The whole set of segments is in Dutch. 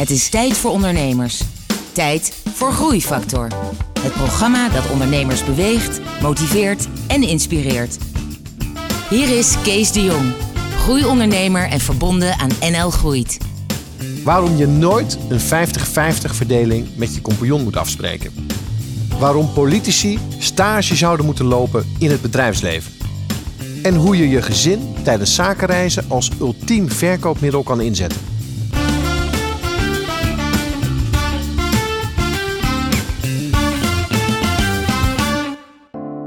Het is tijd voor ondernemers. Tijd voor Groeifactor. Het programma dat ondernemers beweegt, motiveert en inspireert. Hier is Kees de Jong, groeiondernemer en verbonden aan NL Groeit. Waarom je nooit een 50-50 verdeling met je compagnon moet afspreken. Waarom politici stage zouden moeten lopen in het bedrijfsleven. En hoe je je gezin tijdens zakenreizen als ultiem verkoopmiddel kan inzetten.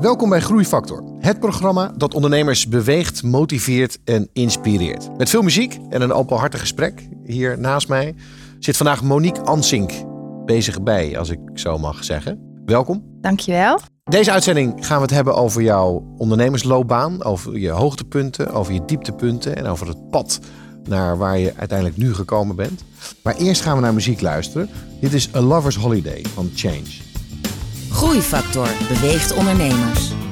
Welkom bij Groeifactor, het programma dat ondernemers beweegt, motiveert en inspireert. Met veel muziek en een openhartig gesprek. Hier naast mij zit vandaag Monique Ansink, bezig bij, als ik zo mag zeggen. Welkom. Dankjewel. Deze uitzending gaan we het hebben over jouw ondernemersloopbaan, over je hoogtepunten, over je dieptepunten en over het pad naar waar je uiteindelijk nu gekomen bent. Maar eerst gaan we naar muziek luisteren. Dit is A Lover's Holiday van Change. Groeifactor beweegt ondernemers.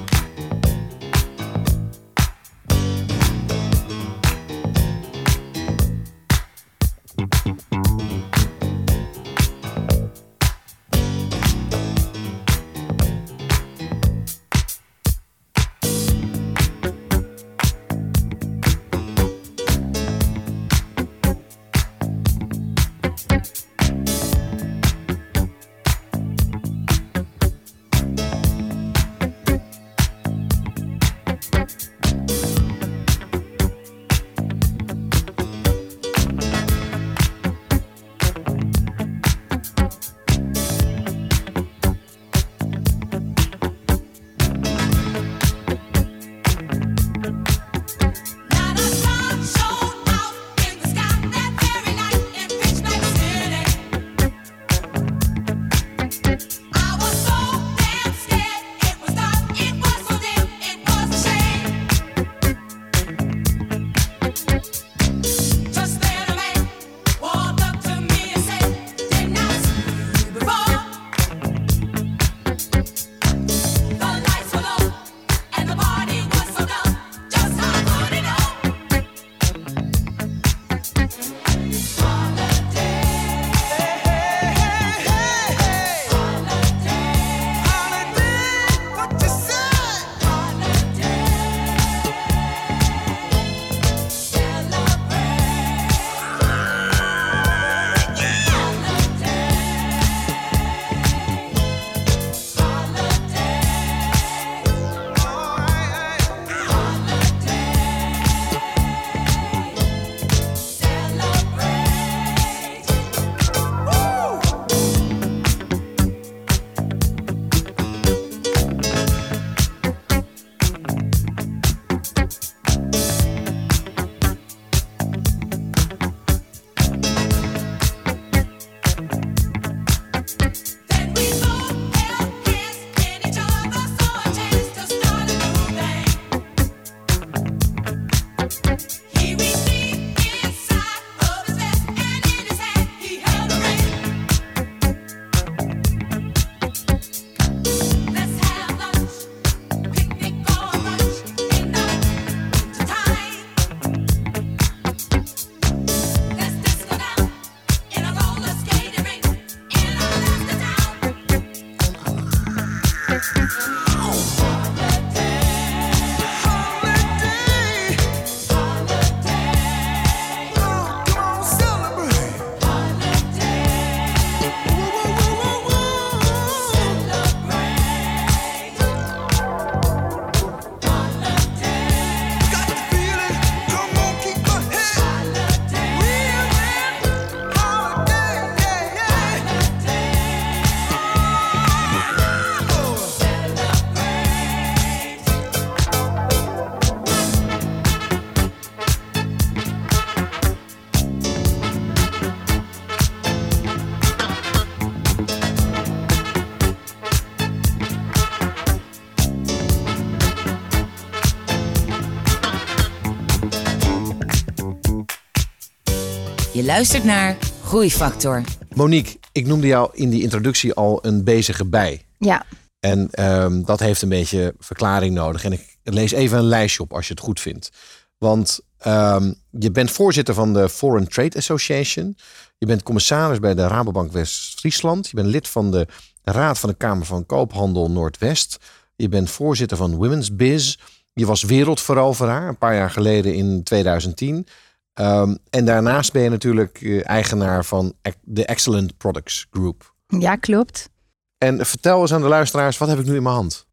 Luistert naar Groeifactor. Monique, ik noemde jou in die introductie al een bezige bij. Ja, En ehm, dat heeft een beetje verklaring nodig. En ik lees even een lijstje op als je het goed vindt. Want ehm, je bent voorzitter van de Foreign Trade Association. Je bent commissaris bij de Rabobank West-Friesland. Je bent lid van de Raad van de Kamer van Koophandel Noordwest. Je bent voorzitter van Women's Biz. Je was wereldveroveraar een paar jaar geleden in 2010. Ehm, en daarnaast ben je natuurlijk eh, eigenaar van de Excellent Products Group. Ja, klopt. En vertel eens aan de luisteraars, wat heb ik nu in mijn hand?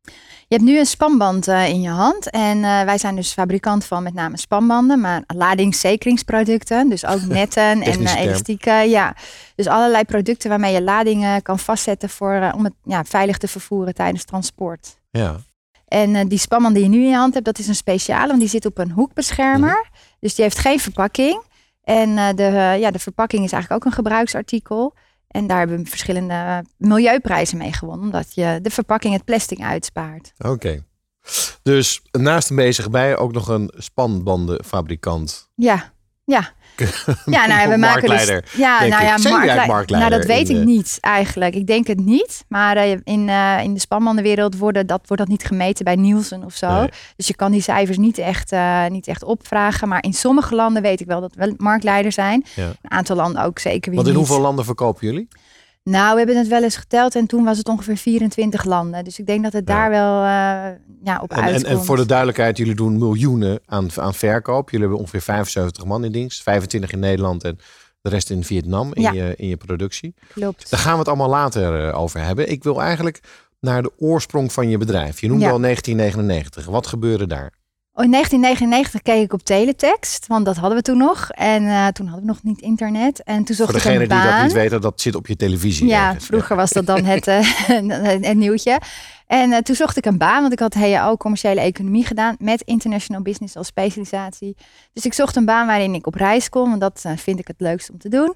Je hebt nu een spanband eh, in je hand. En eh, wij zijn dus fabrikant van met name spanbanden, maar ladingzekeringsproducten. Dus ook netten en elastieken. Ja. Dus allerlei producten waarmee je ladingen kan vastzetten voor, om het ja, veilig te vervoeren tijdens transport. Ja, En die spanband die je nu in je hand hebt, dat is een speciale, want die zit op een hoekbeschermer. Mhm. Dus die heeft geen verpakking. En eh, de, eh, ja, de verpakking is eigenlijk ook een gebruiksartikel. En daar hebben we verschillende milieuprijzen mee gewonnen, omdat je de verpakking het plastic uitspaart. oké. Dus naast een bezig bij ook nog een spanbandenfabrikant. Ja, ja. Ja, nou, ja, we maken dus, ja, nou ja, marktleider Nou, dat weet ik niet eigenlijk. Ik denk het niet. Maar eh, in, eh, in de spanbandenwereld worden, dat, wordt dat niet gemeten bij Nielsen of zo. Nee. Dus je kan die cijfers niet echt, eh, niet echt opvragen. Maar in sommige landen weet ik wel dat we wel marktleider zijn. Ja. Een aantal landen ook zeker weer Want in niet. hoeveel landen verkopen jullie? Nou, we hebben het wel eens geteld en toen was het ongeveer 24 landen. Dus ik denk dat het Ja. daar wel eh, ja, op En, en, uitkomt. en voor de duidelijkheid, jullie doen miljoenen aan, aan verkoop. Jullie hebben ongeveer 75 man in dienst. 25 in Nederland en de rest in Vietnam in, Ja. je, in je productie. Klopt. Daar gaan we het allemaal later eh, over hebben. Ik wil eigenlijk naar de oorsprong van je bedrijf. Je noemde Ja. al 1999. Wat gebeurde daar? Oh, in 1999 keek ik op teletext, want dat hadden we toen nog. En eh, toen hadden we nog niet internet. En toen zocht Voor ik een degenen die dat baan. niet weten, dat zit op je televisie. Ja, ergens. vroeger was dat dan het, het nieuwtje. En eh, toen zocht ik een baan, want ik had HAO commerciële economie gedaan met international business als specialisatie. Dus ik zocht een baan waarin ik op reis kon, want dat vind ik het leukst om te doen.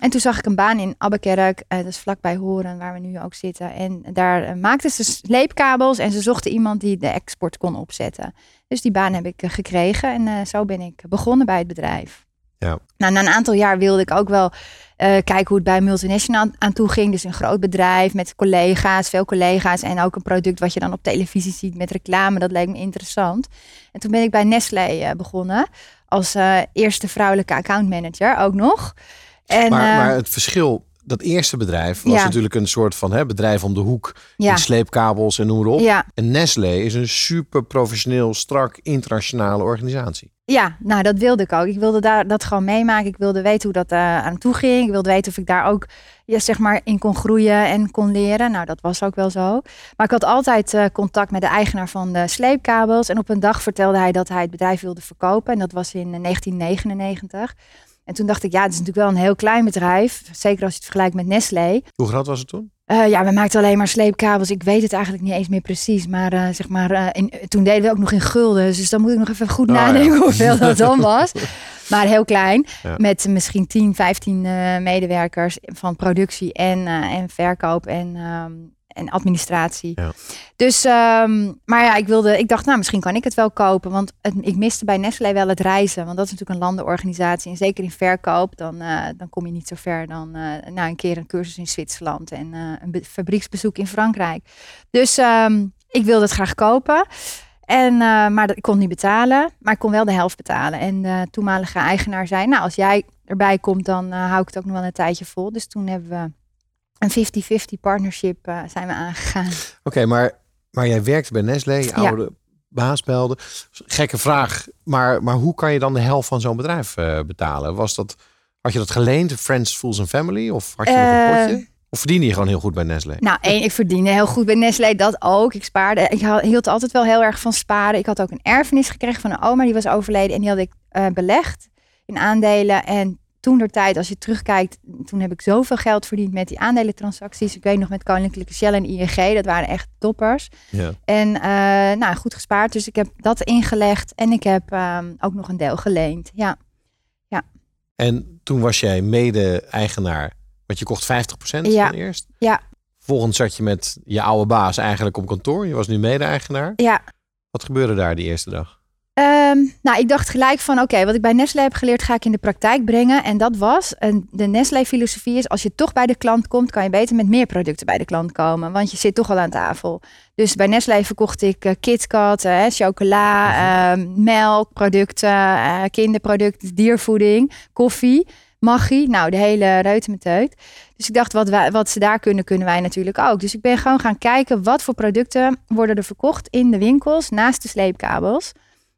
En toen zag ik een baan in Abbekerk, eh, dat is vlakbij Horen, waar we nu ook zitten. En daar eh, maakten ze sleepkabels en ze zochten iemand die de export kon opzetten. Dus die baan heb ik eh, gekregen en zo ben ik begonnen bij het bedrijf. Ja. Nou, na een aantal jaar wilde ik ook wel kijken hoe het bij multinational aan, aan toe ging. Dus een groot bedrijf met collega's, veel collega's. En ook een product wat je dan op televisie ziet met reclame. Dat leek me interessant. En toen ben ik bij Nestlé begonnen. Als eerste vrouwelijke accountmanager ook nog. En, Maar, eh, maar het verschil, dat eerste bedrijf was Ja. natuurlijk een soort van hè, bedrijf om de hoek. ja, sleepkabels en noem maar op. ja, En Nestlé is een super professioneel, strak, internationale organisatie. ja, nou dat wilde ik ook. Ik wilde daar, dat gewoon meemaken. Ik wilde weten hoe dat eh, aan toe ging. Ik wilde weten of ik daar ook ja, zeg maar in kon groeien en kon leren. Nou, dat was ook wel zo. Maar ik had altijd eh, contact met de eigenaar van de sleepkabels. En op een dag vertelde hij dat hij het bedrijf wilde verkopen. En dat was in eh, 1999. En toen dacht ik, ja, het is natuurlijk wel een heel klein bedrijf. Zeker als je het vergelijkt met Nestlé. Hoe groot was het toen? Eh, ja, we maakten alleen maar sleepkabels. Ik weet het eigenlijk niet eens meer precies. Maar eh, zeg maar, eh, in, toen deden we ook nog in gulden. Dus dan moet ik nog even goed Oh, ja. nadenken hoeveel dat dan was. Maar heel klein. Ja. Met misschien 10, 15 eh, medewerkers van productie en, en verkoop en, ehm, en administratie. Ja. Dus, ehm, maar ja, ik, wilde, ik dacht, nou, misschien kan ik het wel kopen. Want het, ik miste bij Nestlé wel het reizen. Want dat is natuurlijk een landenorganisatie. En zeker in verkoop, dan, eh, dan kom je niet zo ver dan eh na een keer een cursus in Zwitserland. En eh, een be- fabrieksbezoek in Frankrijk. Dus ehm, ik wilde het graag kopen. En, maar dat, ik kon niet betalen, maar ik kon wel de helft betalen. En de toenmalige eigenaar zei, nou als jij erbij komt, dan hou ik het ook nog wel een tijdje vol. Dus toen hebben we een 50-50 partnership eh, zijn we aangegaan. Oké, maar, maar jij werkte bij Nestlé, je Ja. oude baas belde. Gekke vraag, maar, maar hoe kan je dan de helft van zo'n bedrijf eh, betalen? Was dat, had je dat geleend, Friends, Fools and Family? Of had je nog een Eh, potje? Of verdiende je gewoon heel goed bij Nestlé? Nou, één, ik verdiende heel goed bij Nestlé, dat ook. Ik spaarde, ik hield altijd wel heel erg van sparen. Ik had ook een erfenis gekregen van een oma, die was overleden. En die had ik belegd in aandelen. En toen der tijd, als je terugkijkt, toen heb ik zoveel geld verdiend met die aandelentransacties. Ik weet nog met Koninklijke Shell en ING, dat waren echt toppers. Ja. En eh, nou, goed gespaard. Dus ik heb dat ingelegd en ik heb ehm, ook nog een deel geleend. Ja, En toen was jij mede-eigenaar, want je kocht 50% Ja. van eerst. Ja. Vervolgens zat je met je oude baas eigenlijk op kantoor. Je was nu mede-eigenaar. ja. Wat gebeurde daar die eerste dag? Ehm, nou, ik dacht gelijk van oké, wat ik bij Nestlé heb geleerd, ga ik in de praktijk brengen. En dat was, de Nestlé-filosofie is, als je toch bij de klant komt, kan je beter met meer producten bij de klant komen. Want je zit toch al aan tafel. Dus bij Nestlé verkocht ik eh, KitKat, eh, chocola, ehm, melkproducten, eh, kinderproducten, diervoeding, koffie, magie. Nou, de hele reutemeteut. Dus ik dacht, wat, wij, wat ze daar kunnen, kunnen wij natuurlijk ook. Dus ik ben gewoon gaan kijken, wat voor producten worden er verkocht in de winkels naast de sleepkabels.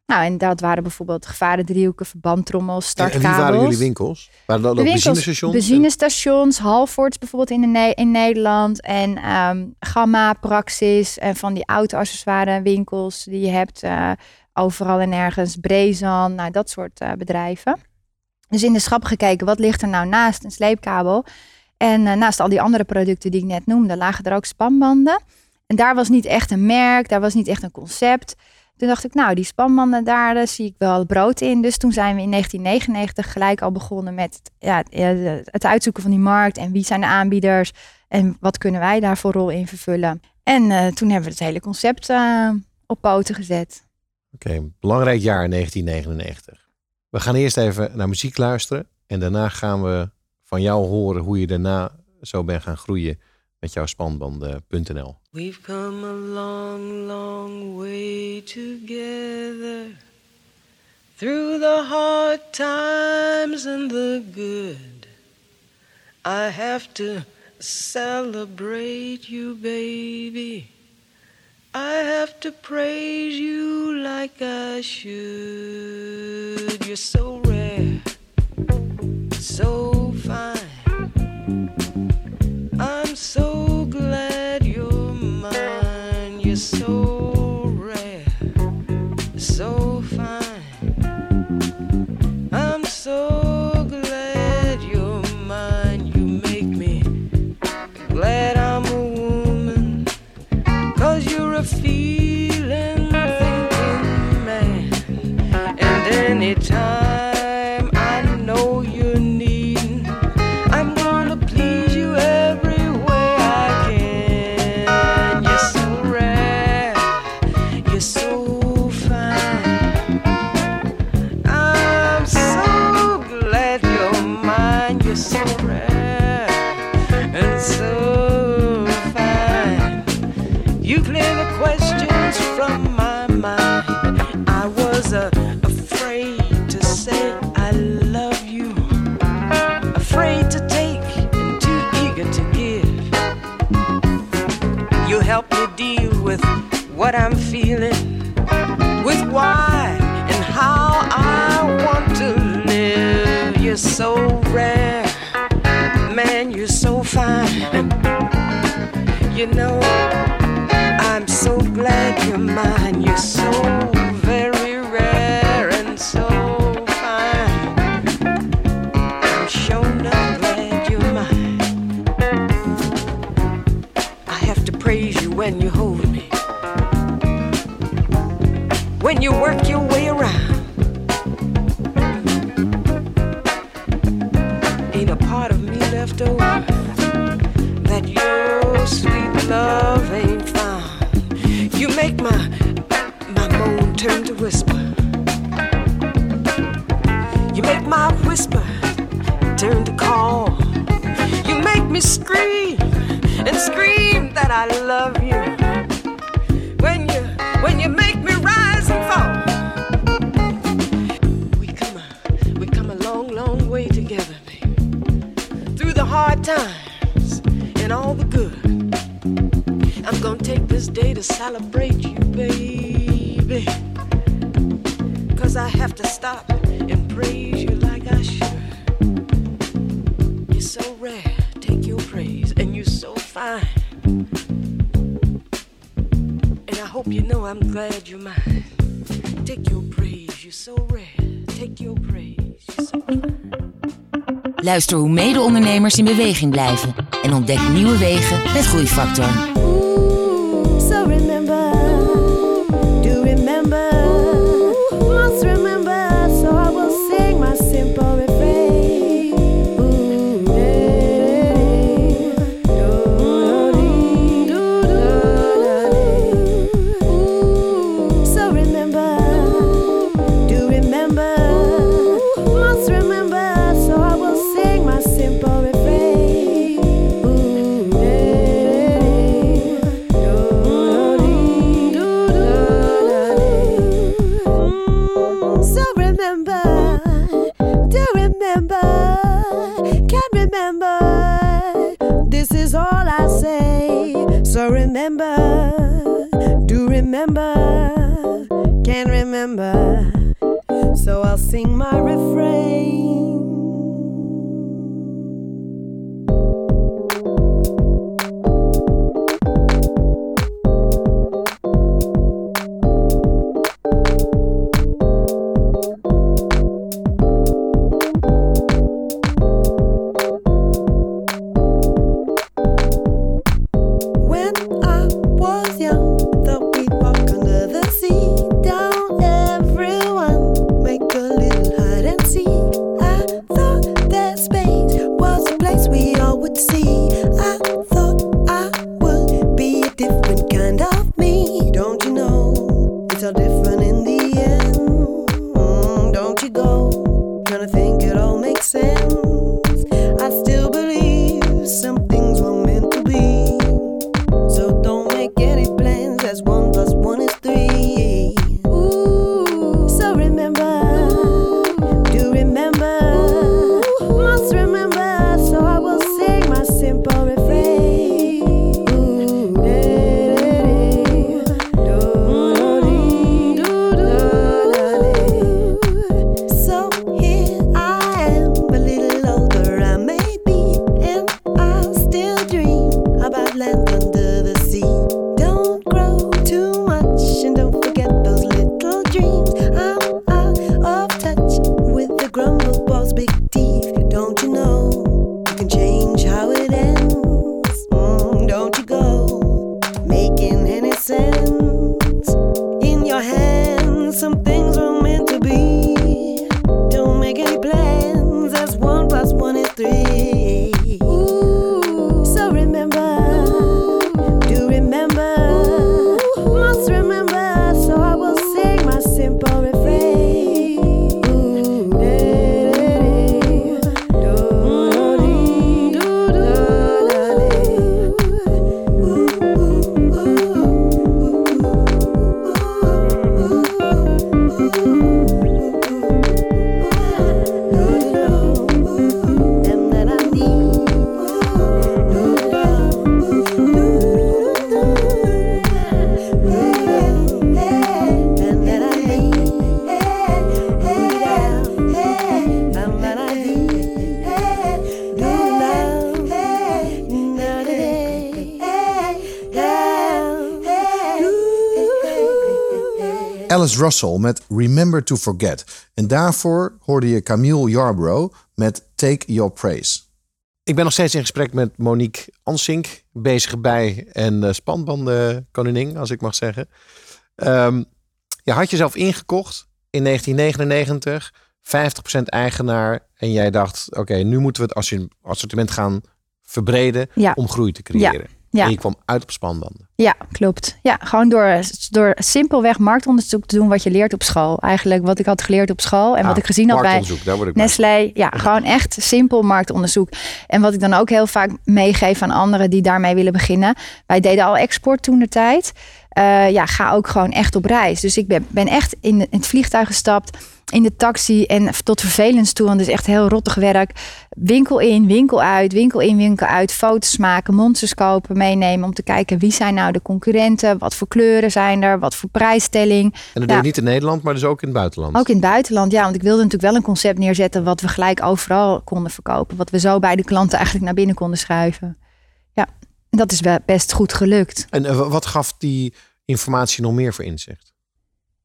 Nou, en dat waren bijvoorbeeld gevarendriehoeken, verbandtrommels, En, en startkabels. wie waren jullie winkels? Waren dat De ook winkels, benzinestations? benzinestations, Halfords bijvoorbeeld in, de Ne- in Nederland. En ehm, Gamma, Praxis en van die auto-accessoire winkels die je hebt eh, overal en ergens. Brezan, nou dat soort eh, bedrijven. Dus in de schap gekeken, wat ligt er nou naast een sleepkabel? En eh, naast al die andere producten die ik net noemde, lagen er ook spanbanden. En daar was niet echt een merk, daar was niet echt een concept. Toen dacht ik, nou, die spanbanden, daar eh, zie ik wel brood in. Dus toen zijn we in 1999 gelijk al begonnen met ja, het uitzoeken van die markt. En wie zijn de aanbieders? En wat kunnen wij daar voor rol in vervullen? En eh, toen hebben we het hele concept eh, op poten gezet. Oké, belangrijk jaar 1999. We gaan eerst even naar muziek luisteren. En daarna gaan we van jou horen hoe je daarna zo bent gaan groeien met jouw spanbanden.nl. We've come a long, long way together through the hard times and the good. I have to celebrate you, baby. I have to praise you like I should. You're so rare, so fine. I'm so glad mine. You're so help me deal with what I'm feeling, with why and how I want to live. You're so rare, man, you're so fine. You know, I'm so glad you're mine. You're so scream and scream that I love you. When you when you make me rise and fall. We come a we come a long, long way together, baby. Through the hard times and all the good. I'm gonna take this day to celebrate you, baby. Cause I have to stop and praise I'm glad you're mine. Take your praise, you're so rare. Take your praise, you're so fine. Luister hoe mede-ondernemers in beweging blijven en ontdek nieuwe wegen met Groeifactor. Do remember, can remember. So I'll sing my refrain. Alice Russell met Remember to Forget. En daarvoor hoorde je Camille Yarbrough met Take Your Praise. Ik ben nog steeds in gesprek met Monique Ansink, bezig bij en uh, spanbandenkoningin, als ik mag zeggen. Ehm, je had jezelf ingekocht in 1999, 50% eigenaar. En jij dacht, oké, nu moeten we het assorti- assortiment gaan verbreden Ja. om groei te creëren. Ja. En je kwam uit op spanbanden. Ja, klopt. Ja, gewoon door, door simpelweg marktonderzoek te doen wat je leert op school. Eigenlijk wat ik had geleerd op school en wat Ah, ik gezien had bij marktonderzoek, daar word ik blij Nestlé. Ja, gewoon echt simpel marktonderzoek. En wat ik dan ook heel vaak meegeef aan anderen die daarmee willen beginnen. Wij deden al export toen de tijd. Eh, ja, ga ook gewoon echt op reis. Dus ik ben, ben echt in het vliegtuig gestapt, in de taxi en tot vervelens toe. Want het is echt heel rottig werk. Winkel in, winkel uit, winkel in, winkel uit. Foto's maken, monsters kopen, meenemen. Om te kijken wie zijn nou de concurrenten. Wat voor kleuren zijn er, wat voor prijsstelling. En dat Ja. doe je niet in Nederland, maar dus ook in het buitenland. Ook in het buitenland, ja. Want ik wilde natuurlijk wel een concept neerzetten wat we gelijk overal konden verkopen. Wat we zo bij de klanten eigenlijk naar binnen konden schuiven. Ja, dat is wel best goed gelukt. En eh, wat gaf die informatie nog meer voor inzicht?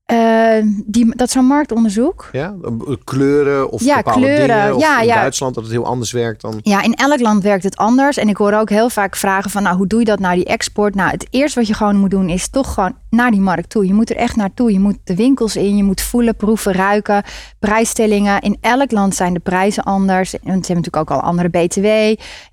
Eh, die, dat is zo'n marktonderzoek. Ja? Kleuren of Ja, bepaalde kleuren. dingen? Of Ja, in ja. Duitsland dat het heel anders werkt dan... Ja, in elk land werkt het anders. En ik hoor ook heel vaak vragen van, nou, hoe doe je dat nou, die export? Nou, het eerste wat je gewoon moet doen is toch gewoon naar die markt toe. Je moet er echt naartoe. Je moet de winkels in, je moet voelen, proeven, ruiken. Prijsstellingen. In elk land zijn de prijzen anders. En ze hebben natuurlijk ook al andere BTW.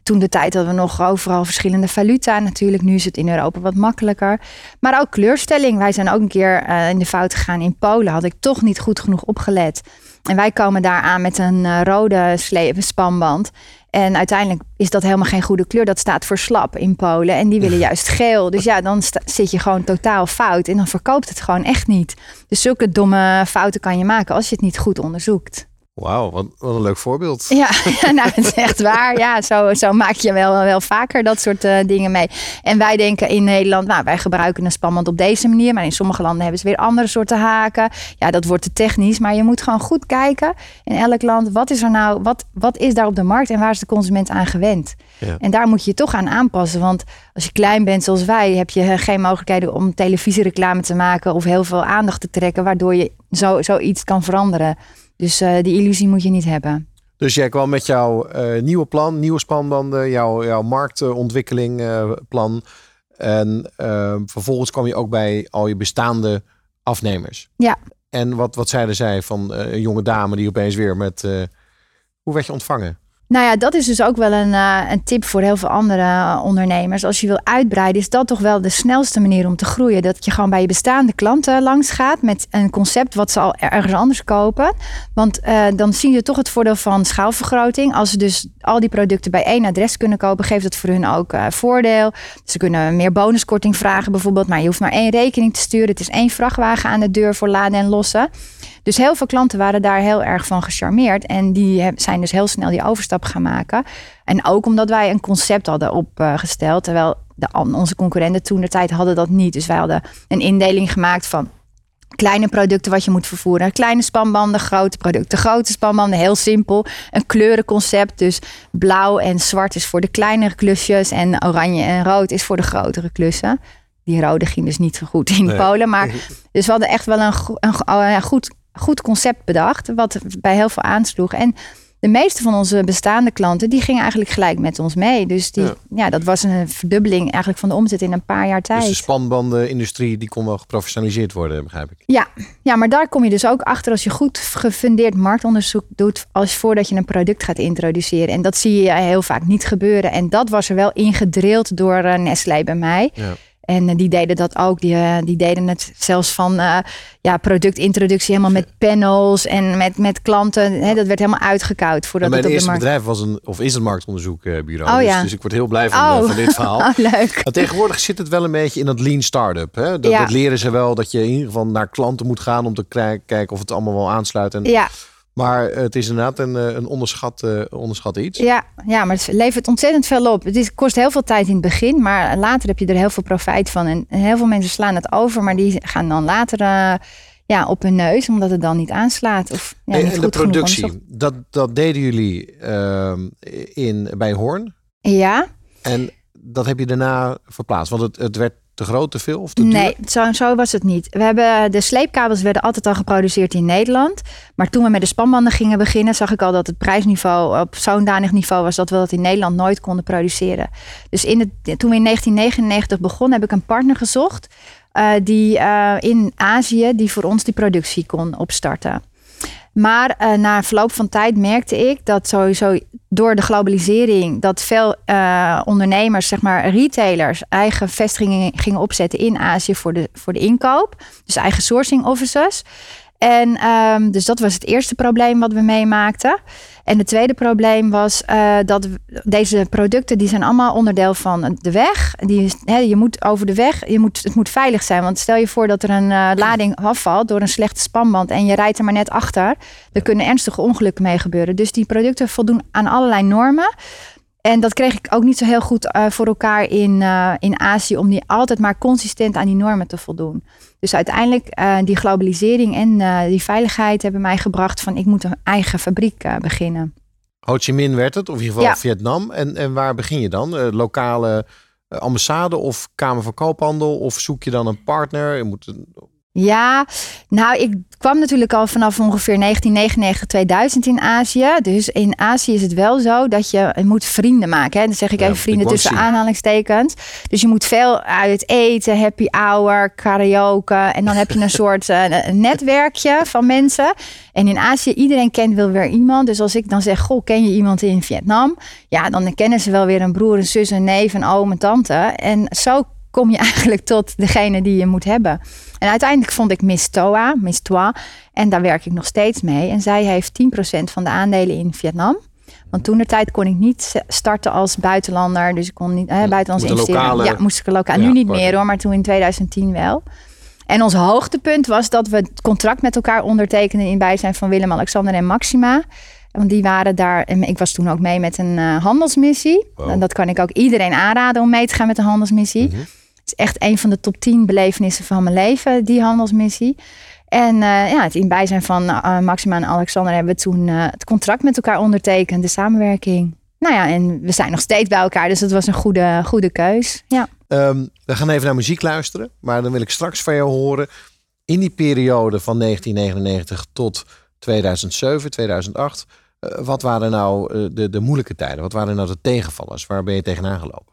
Toen de tijd hadden we nog overal verschillende valuta. Natuurlijk, nu is het in Europa wat makkelijker. Maar ook kleurstelling. Wij zijn ook een keer eh, in de fout gegaan in Polen. Had ik toch niet goed genoeg opgelet. En wij komen daar aan met een eh, rode spanband. En uiteindelijk is dat helemaal geen goede kleur. Dat staat voor slap in Polen. En die willen juist geel. Dus ja, dan zit je gewoon totaal fout. En dan verkoopt het gewoon echt niet. Dus zulke domme fouten kan je maken als je het niet goed onderzoekt. Wauw, wat, wat een leuk voorbeeld. Ja, nou, het is echt waar. Ja, zo, zo maak je wel, wel vaker dat soort eh, dingen mee. En wij denken in Nederland, nou, wij gebruiken een spanband op deze manier. Maar in sommige landen hebben ze weer andere soorten haken. Ja, dat wordt te technisch. Maar je moet gewoon goed kijken in elk land. Wat is er nou, wat, wat is daar op de markt en waar is de consument aan gewend? Ja. En daar moet je je toch aan aanpassen. Want als je klein bent zoals wij, heb je geen mogelijkheden om televisiereclame te maken of heel veel aandacht te trekken, waardoor je zo, zoiets kan veranderen. Dus eh, die illusie moet je niet hebben. Dus jij kwam met jouw eh, nieuwe plan, nieuwe spanbanden, jouw, jouw marktontwikkeling eh, plan. En vervolgens kwam je ook bij al je bestaande afnemers. Ja. En wat, wat zeiden zij van een jonge dame die opeens weer met... hoe werd je ontvangen? Nou ja, dat is dus ook wel een, eh, een tip voor heel veel andere ondernemers. Als je wil uitbreiden, is dat toch wel de snelste manier om te groeien. Dat je gewoon bij je bestaande klanten langs gaat met een concept wat ze al ergens anders kopen. Want eh, dan zien ze toch het voordeel van schaalvergroting. Als ze dus al die producten bij één adres kunnen kopen, geeft dat voor hun ook eh, voordeel. Ze kunnen meer bonuskorting vragen bijvoorbeeld, maar je hoeft maar één rekening te sturen. Het is één vrachtwagen aan de deur voor laden en lossen. Dus heel veel klanten waren daar heel erg van gecharmeerd. En die zijn dus heel snel die overstap gaan maken. En ook omdat wij een concept hadden opgesteld. Terwijl de, onze concurrenten toen de tijd hadden dat niet. Dus wij hadden een indeling gemaakt van kleine producten wat je moet vervoeren. Kleine spanbanden, grote producten, grote spanbanden. Heel simpel. Een kleurenconcept. Dus blauw en zwart is voor de kleinere klusjes. En oranje en rood is voor de grotere klussen. Die rode ging dus niet zo goed in Nee. Polen. Maar dus we hadden echt wel een, een go- oh goed, goed concept bedacht. Wat bij heel veel aansloeg. En de meeste van onze bestaande klanten, die gingen eigenlijk gelijk met ons mee. Dus die, Ja. ja. dat was een verdubbeling eigenlijk van de omzet in een paar jaar tijd. Dus de spanbandenindustrie die kon wel geprofessionaliseerd worden, begrijp ik. Ja, ja, maar daar kom je dus ook achter als je goed gefundeerd marktonderzoek doet, als voordat je een product gaat introduceren. En dat zie je heel vaak niet gebeuren. En dat was er wel ingedrild door eh, Nestlé bij mij. Ja. En eh, die deden dat ook. Die, eh, die deden het zelfs van eh, ja, productintroductie helemaal met panels en met, met klanten. Hè, dat werd helemaal uitgekoud voordat mijn het op de eerste markt... bedrijf was een, of is een marktonderzoekbureau. Oh, dus, ja. dus ik word heel blij van, Oh. van dit verhaal. Oh, leuk. Maar tegenwoordig zit het wel een beetje in dat lean startup. Hè? Dat, Ja. dat leren ze wel, dat je in ieder geval naar klanten moet gaan om te kijken of het allemaal wel aansluit. En, Ja, Maar het is inderdaad een, eh, een onderschat, eh, onderschat iets. Ja, ja, maar het levert ontzettend veel op. Het is, kost heel veel tijd in het begin, maar later heb je er heel veel profijt van. En heel veel mensen slaan het over, maar die gaan dan later eh, ja, op hun neus, omdat het dan niet aanslaat. Of ja, en, niet en de goed genoeg productie, dat, dat deden jullie ehm, in, bij Hoorn. Ja, En dat heb je daarna verplaatst. Want het, het werd te groot, te veel of te duur? nee, zo, zo was het niet. We hebben, de sleepkabels werden altijd al geproduceerd in Nederland. Maar toen we met de spanbanden gingen beginnen, zag ik al dat het prijsniveau op zo'n danig niveau was dat we dat in Nederland nooit konden produceren. Dus in het, toen we in 1999 begonnen, heb ik een partner gezocht. eh, die eh, in Azië die voor ons die productie kon opstarten. Maar eh, na verloop van tijd merkte ik dat sowieso door de globalisering dat veel eh, ondernemers, zeg maar retailers, eigen vestigingen gingen opzetten in Azië voor de, voor de inkoop. Dus eigen sourcing offices. En ehm, dus dat was het eerste probleem wat we meemaakten. En het tweede probleem was eh, dat deze producten die zijn allemaal onderdeel van de weg. Die je moet over de weg, je moet, het moet veilig zijn. Want stel je voor dat er een eh, lading afvalt door een slechte spanband en je rijdt er maar net achter. Er kunnen ernstige ongelukken mee gebeuren. Dus die producten voldoen aan allerlei normen. En dat kreeg ik ook niet zo heel goed eh, voor elkaar in, eh, in Azië om die altijd maar consistent aan die normen te voldoen. Dus uiteindelijk eh, die globalisering en die veiligheid hebben mij gebracht van ik moet een eigen fabriek beginnen. Ho Chi Minh werd het, of in ieder geval Ja. Vietnam. En, en waar begin je dan? Lokale ambassade of Kamer van Koophandel? Of zoek je dan een partner? Je moet een- Ja, nou, ik kwam natuurlijk al vanaf ongeveer 1999, 2000 in Azië. Dus in Azië is het wel zo dat je, je moet vrienden maken. Hè? Dan zeg ik Ja, even vrienden tussen zien. aanhalingstekens. Dus je moet veel uit eten, happy hour, karaoke. En dan heb je een soort eh, een netwerkje van mensen. En in Azië, iedereen kent wel weer iemand. Dus als ik dan zeg, goh, ken je iemand in Vietnam? Ja, dan kennen ze wel weer een broer, een zus, een neef, een oom, een tante. En zo kom je eigenlijk tot degene die je moet hebben. En uiteindelijk vond ik Miss Toa, Miss Toa. En daar werk ik nog steeds mee. En zij heeft 10% van de aandelen in Vietnam. Want toen de tijd kon ik niet starten als buitenlander. Dus ik kon niet hè, buitenlands investeren. lokale- Ja, moest ik lokaal. Ja, nu niet meer hoor, maar toen in 2010 wel. En ons hoogtepunt was dat we het contract met elkaar ondertekenden in bijzijn van Willem, Alexander en Maxima. Want die waren daar, en ik was toen ook mee met een eh, handelsmissie. En dat kan ik ook iedereen aanraden om mee te gaan met een handelsmissie. Het is echt een van de top 10 belevenissen van mijn leven, die handelsmissie. En eh, ja, het in bijzijn van eh, Maxima en Alexander hebben we toen eh, het contract met elkaar ondertekend, de samenwerking. Nou ja, en we zijn nog steeds bij elkaar, dus dat was een goede, goede keus. Ja. Ehm, we gaan even naar muziek luisteren. Maar dan wil ik straks van jou horen. In die periode van 1999 tot 2007, 2008. Eh, wat waren nou eh, de, de moeilijke tijden? Wat waren nou de tegenvallers? Waar ben je tegenaan gelopen?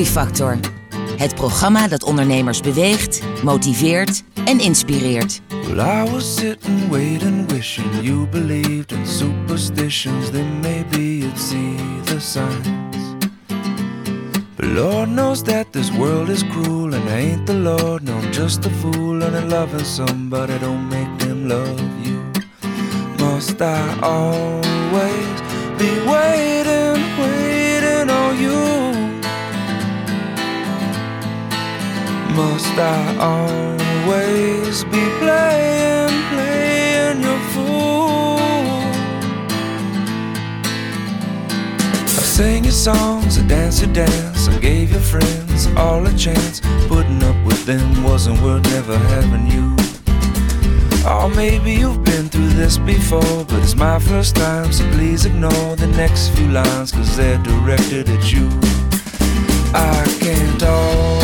Groeifactor. Het programma dat ondernemers beweegt, motiveert en inspireert. Well, I was sitting, waiting, wishing you believed in superstitions. Then maybe you'd see the signs. But Lord knows that this world is cruel, and I ain't the Lord. No, I'm just a fool, and I'm loving somebody don't make them love you. Must I always be waiting, Must I always be playing, playing your fool? I sang your songs, I danced your dance, I gave your friends all a chance. Putting up with them wasn't worth never having you. Oh, maybe you've been through this before, but it's my first time, so please ignore the next few lines, cause they're directed at you. I can't always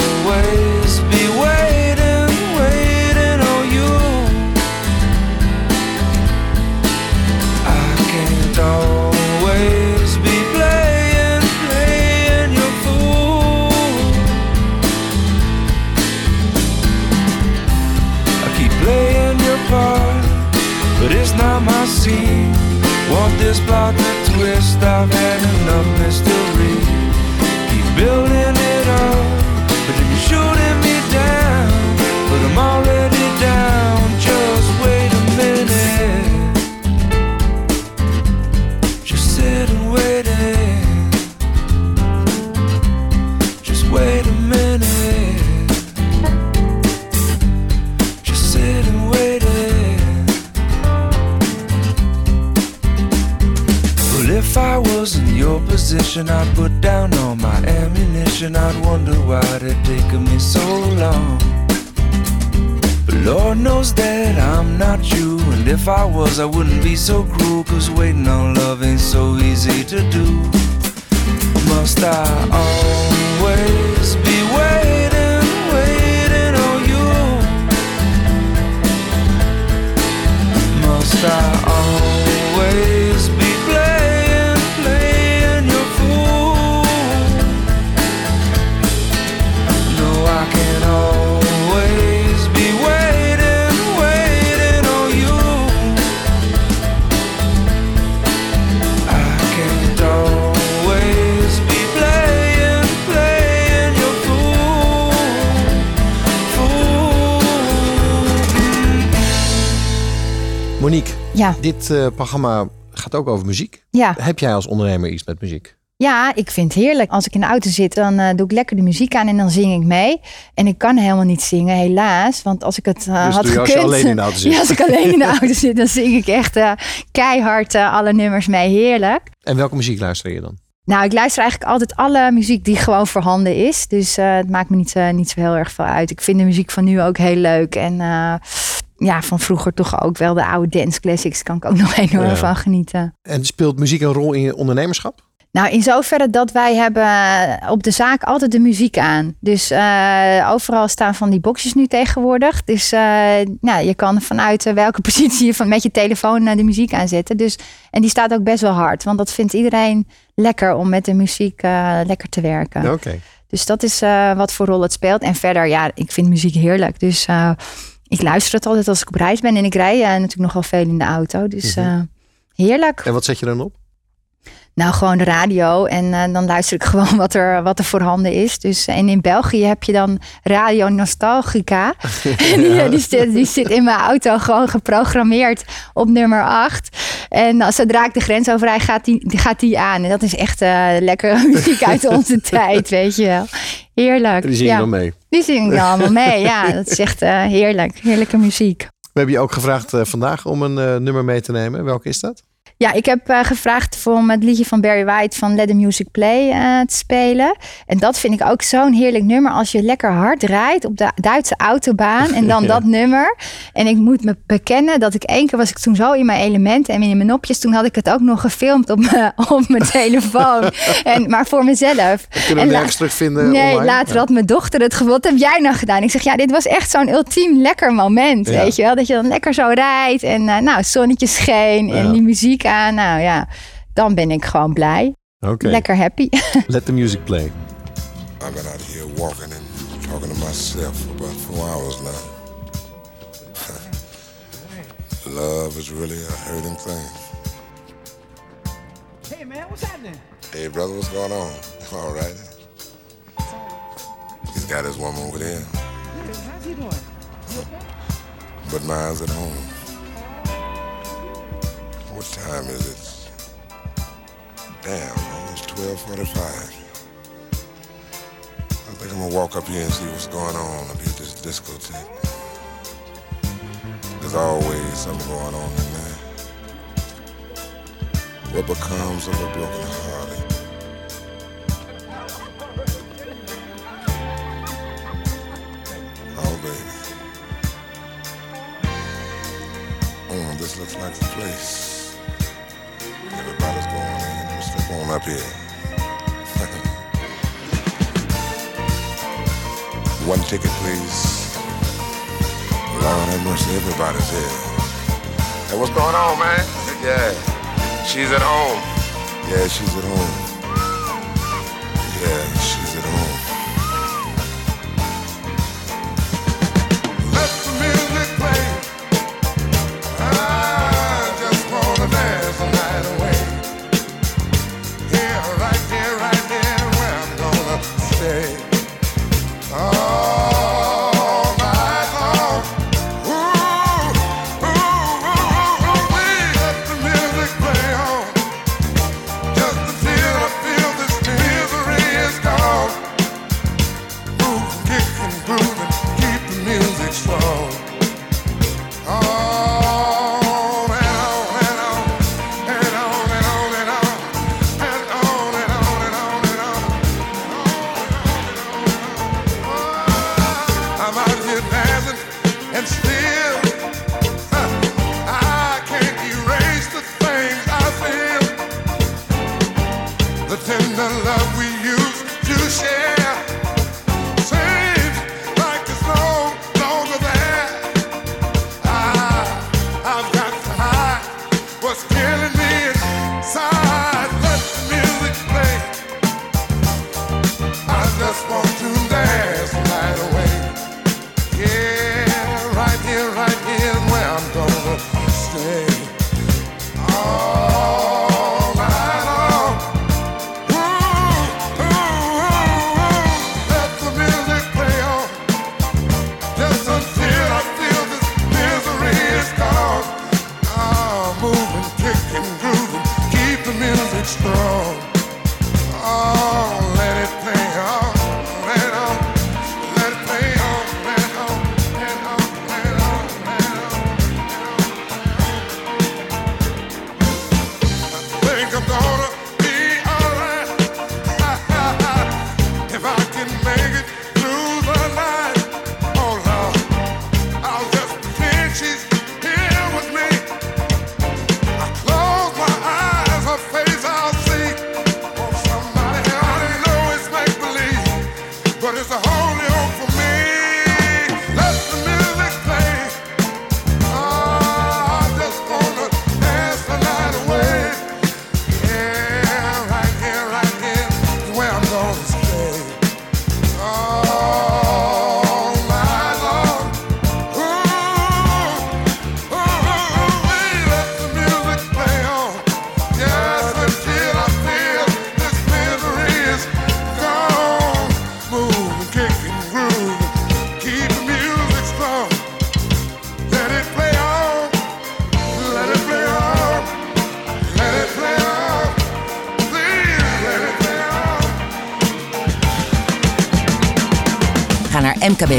Want this plot to twist? I've had enough mystery. Keep building it up, position, I'd put down all my ammunition. I'd wonder why it taken me so long. But Lord knows that I'm not you. And if I was, I wouldn't be so cruel. Cause waiting on love ain't so easy to do. Must I always be waiting, waiting on you? Must I Ja, dit eh, programma gaat ook over muziek. ja. Heb jij als ondernemer iets met muziek? Ja, ik vind het heerlijk. Als ik in de auto zit, dan eh, doe ik lekker de muziek aan en dan zing ik mee. En ik kan helemaal niet zingen, helaas. Want als ik het eh, Dus had als je alleen in de auto zit? Ja, als ik alleen in de auto zit, dan zing ik echt keihard alle nummers mee. Heerlijk. En welke muziek luister je dan? Nou, ik luister eigenlijk altijd alle muziek die gewoon voorhanden is. Dus het maakt me niet, niet zo heel erg veel uit. Ik vind de muziek van nu ook heel leuk. En ja, van vroeger toch ook wel de oude dance classics. Kan ik ook nog enorm Ja. van genieten. En speelt muziek een rol in je ondernemerschap? Nou, in zoverre dat wij hebben eh, op de zaak altijd de muziek aan. Dus eh, overal staan van die boxjes nu tegenwoordig. Dus eh, nou, je kan vanuit welke positie je van met je telefoon eh, de muziek aanzetten. Dus, en die staat ook best wel hard. Want dat vindt iedereen lekker om met de muziek eh, lekker te werken. Oké. Dus dat is eh, wat voor rol het speelt. En verder, ja, ik vind muziek heerlijk. Dus eh, ik luister het altijd als ik op reis ben. En ik rij eh, natuurlijk nogal veel in de auto. Dus Mhm. eh, heerlijk. En wat zet je dan op? Nou, gewoon de radio. En eh, dan luister ik gewoon wat er, wat er voorhanden is. Dus, en in België heb je dan Radio Nostalgica. En die, die, zit, die zit in mijn auto gewoon geprogrammeerd op nummer 8. En zodra ik de grens overrijd, gaat die, gaat die aan. En dat is echt eh lekkere muziek uit onze tijd, weet je wel. Heerlijk. Die zing je ja, dan mee. Die zing ik allemaal mee. Ja, dat is echt eh, heerlijk. Heerlijke muziek. We hebben je ook gevraagd eh, vandaag om een eh, nummer mee te nemen. Welke is dat? Ja, ik heb eh, gevraagd om het liedje van Barry White van Let the Music Play eh, te spelen. En dat vind ik ook zo'n heerlijk nummer als je lekker hard rijdt op de Duitse autobaan. En dan Ja. dat nummer. En ik moet me bekennen dat ik één keer was ik toen zo in mijn elementen en in mijn nopjes. Toen had ik het ook nog gefilmd op mijn, op mijn telefoon. En, maar voor mezelf. Kunnen we nergens terugvinden Nee, online? later Ja. had mijn dochter het gevoeld. Wat heb jij nou gedaan? Ik zeg, ja, dit was echt zo'n ultiem lekker moment. Ja. Weet je wel? Dat je dan lekker zo rijdt. En eh, nou, het zonnetje scheen. En die muziek aan. Nou ja, dan ben ik gewoon blij. Oké. Lekker happy. Let the music play. I've been out here walking and talking to myself for about four hours now. Love is really a hurting thing. Hey man, what's happening? Hey brother, what's going on? All right. He's got his woman over there, How's he doing? but mine's at home. What time is it? Damn, almost 12.45. I think I'm gonna walk up here and see what's going on up here at this discotheque. There's always something going on in there. What becomes of a broken hearted? Oh, baby. Oh, this looks like the place on up here. One ticket, please. Lord have mercy, everybody's here. Hey, what's going on, man? Yeah, she's at home. Yeah, she's at home.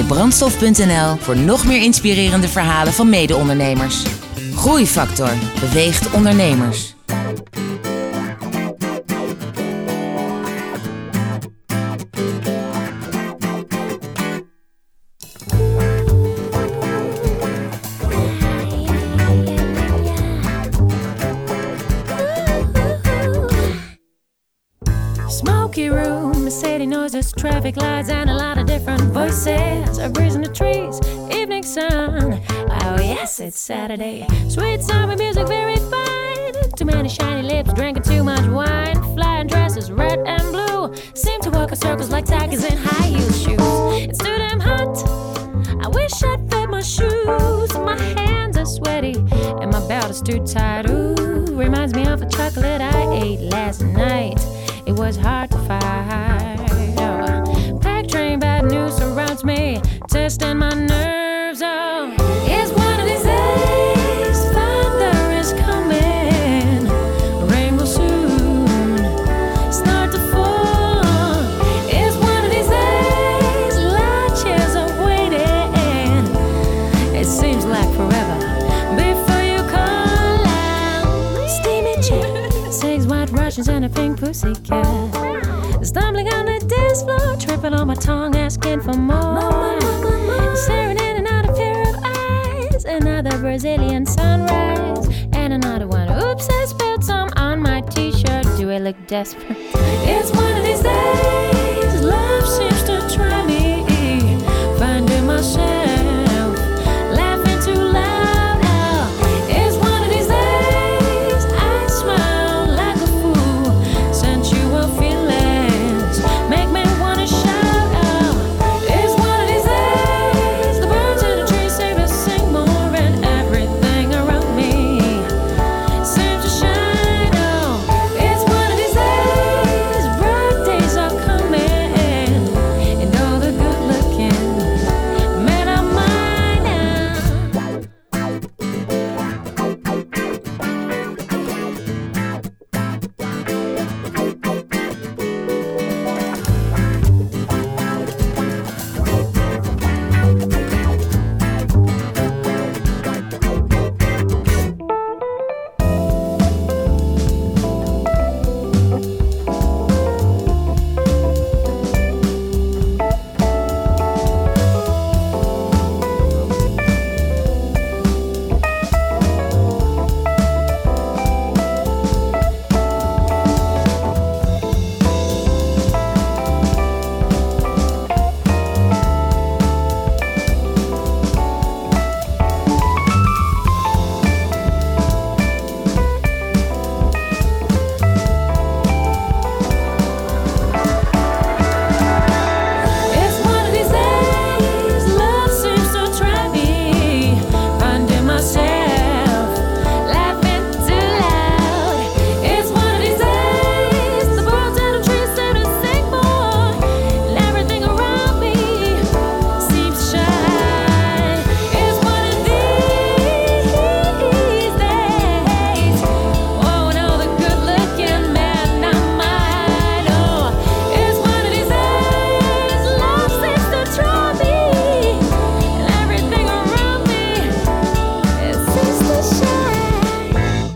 Brandstof.nl voor nog meer inspirerende verhalen van mede-ondernemers. Groeifactor beweegt ondernemers. Saturday. Sweet summer music, very fine. Too many shiny lips, drinking too much wine. Flying dresses, red and blue. Seem to walk in circles like tigers in high heel shoes. It's too damn hot. I wish I'd fit my shoes. My hands are sweaty, and my belt is too tight. Pink pussy cat. Stumbling on the dance floor, tripping on my tongue, asking for more. Staring in and out a pair of eyes, another Brazilian sunrise, and another one. Oops, I spilled some on my t-shirt. Do I look desperate? It's one of these days. Love seems to try me, finding myself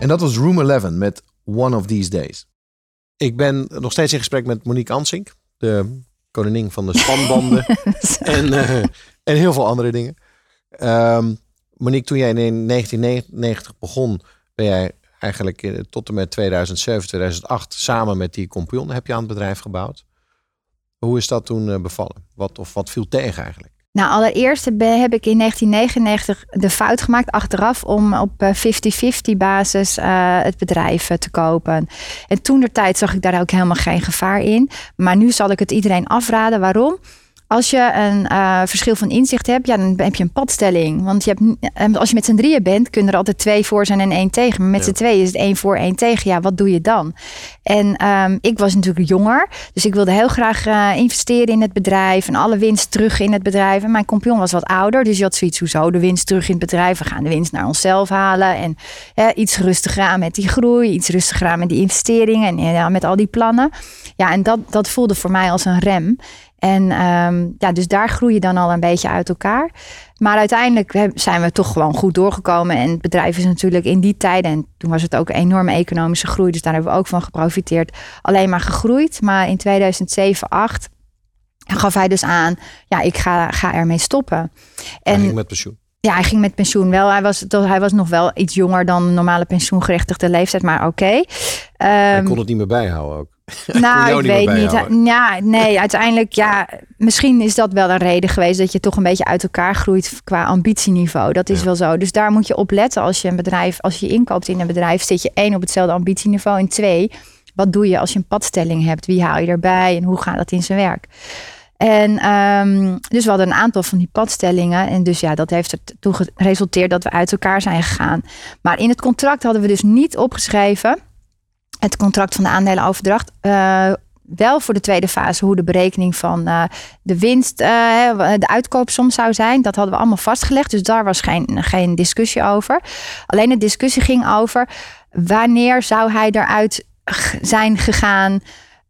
En dat was Room 11 met One of These Days. Ik ben nog steeds in gesprek met Monique Ansink, de koningin van de spanbanden en, eh, en heel veel andere dingen. Ehm, Monique, toen jij in 1999 begon, ben jij eigenlijk eh, tot en met 2007, 2008 samen met die compagnon heb je aan het bedrijf gebouwd. Hoe is dat toen eh, bevallen? Wat, of wat viel tegen eigenlijk? Nou, allereerst heb ik in 1999 de fout gemaakt achteraf om op eh, 50-50 basis eh, het bedrijf eh, te kopen. En toen de tijd zag ik daar ook helemaal geen gevaar in. Maar nu zal ik het iedereen afraden. Waarom? Als je een eh, verschil van inzicht hebt, ja, dan heb je een padstelling. Want je hebt, eh, als je met z'n drieën bent, kunnen er altijd twee voor zijn en één tegen. Maar met Ja. z'n tweeën is het één voor, één tegen. Ja, wat doe je dan? En ehm, ik was natuurlijk jonger, dus ik wilde heel graag eh, investeren in het bedrijf en alle winst terug in het bedrijf. En mijn compagnon was wat ouder, dus je had zoiets hoezo de winst terug in het bedrijf. We gaan de winst naar onszelf halen en iets rustiger aan met die groei, iets rustiger aan met die investeringen en ja, met al die plannen. Ja, en dat, dat voelde voor mij als een rem. En ehm, ja, dus daar groei je dan al een beetje uit elkaar. Maar uiteindelijk zijn we toch gewoon goed doorgekomen. En het bedrijf is natuurlijk in die tijden, en toen was het ook een enorme economische groei, dus daar hebben we ook van geprofiteerd, alleen maar gegroeid. Maar in 2007, 2008 gaf hij dus aan, ja, ik ga, ga ermee stoppen. Hij En ging met pensioen. ja, hij ging met pensioen wel. Hij was, hij was nog wel iets jonger dan de normale pensioengerechtigde leeftijd, maar oké. Hij Ehm, kon het niet meer bijhouden ook. nou, ik weet niet. Ja, nee, uiteindelijk, ja, misschien is dat wel een reden geweest dat je toch een beetje uit elkaar groeit qua ambitieniveau. Dat is Ja. wel zo. Dus daar moet je op letten als je een bedrijf, als je inkoopt in een bedrijf, zit je één op hetzelfde ambitieniveau en twee, wat doe je als je een padstelling hebt? Wie haal je erbij en hoe gaat dat in zijn werk? En ehm, dus we hadden een aantal van die padstellingen. En dus ja, dat heeft ertoe geresulteerd dat we uit elkaar zijn gegaan. Maar in het contract hadden we dus niet opgeschreven het contract van de aandelenoverdracht. eh, wel voor de tweede fase hoe de berekening van eh, de winst, eh, de uitkoopsom zou zijn. Dat hadden we allemaal vastgelegd. Dus daar was geen, geen discussie over. Alleen de discussie ging over wanneer zou hij eruit zijn gegaan.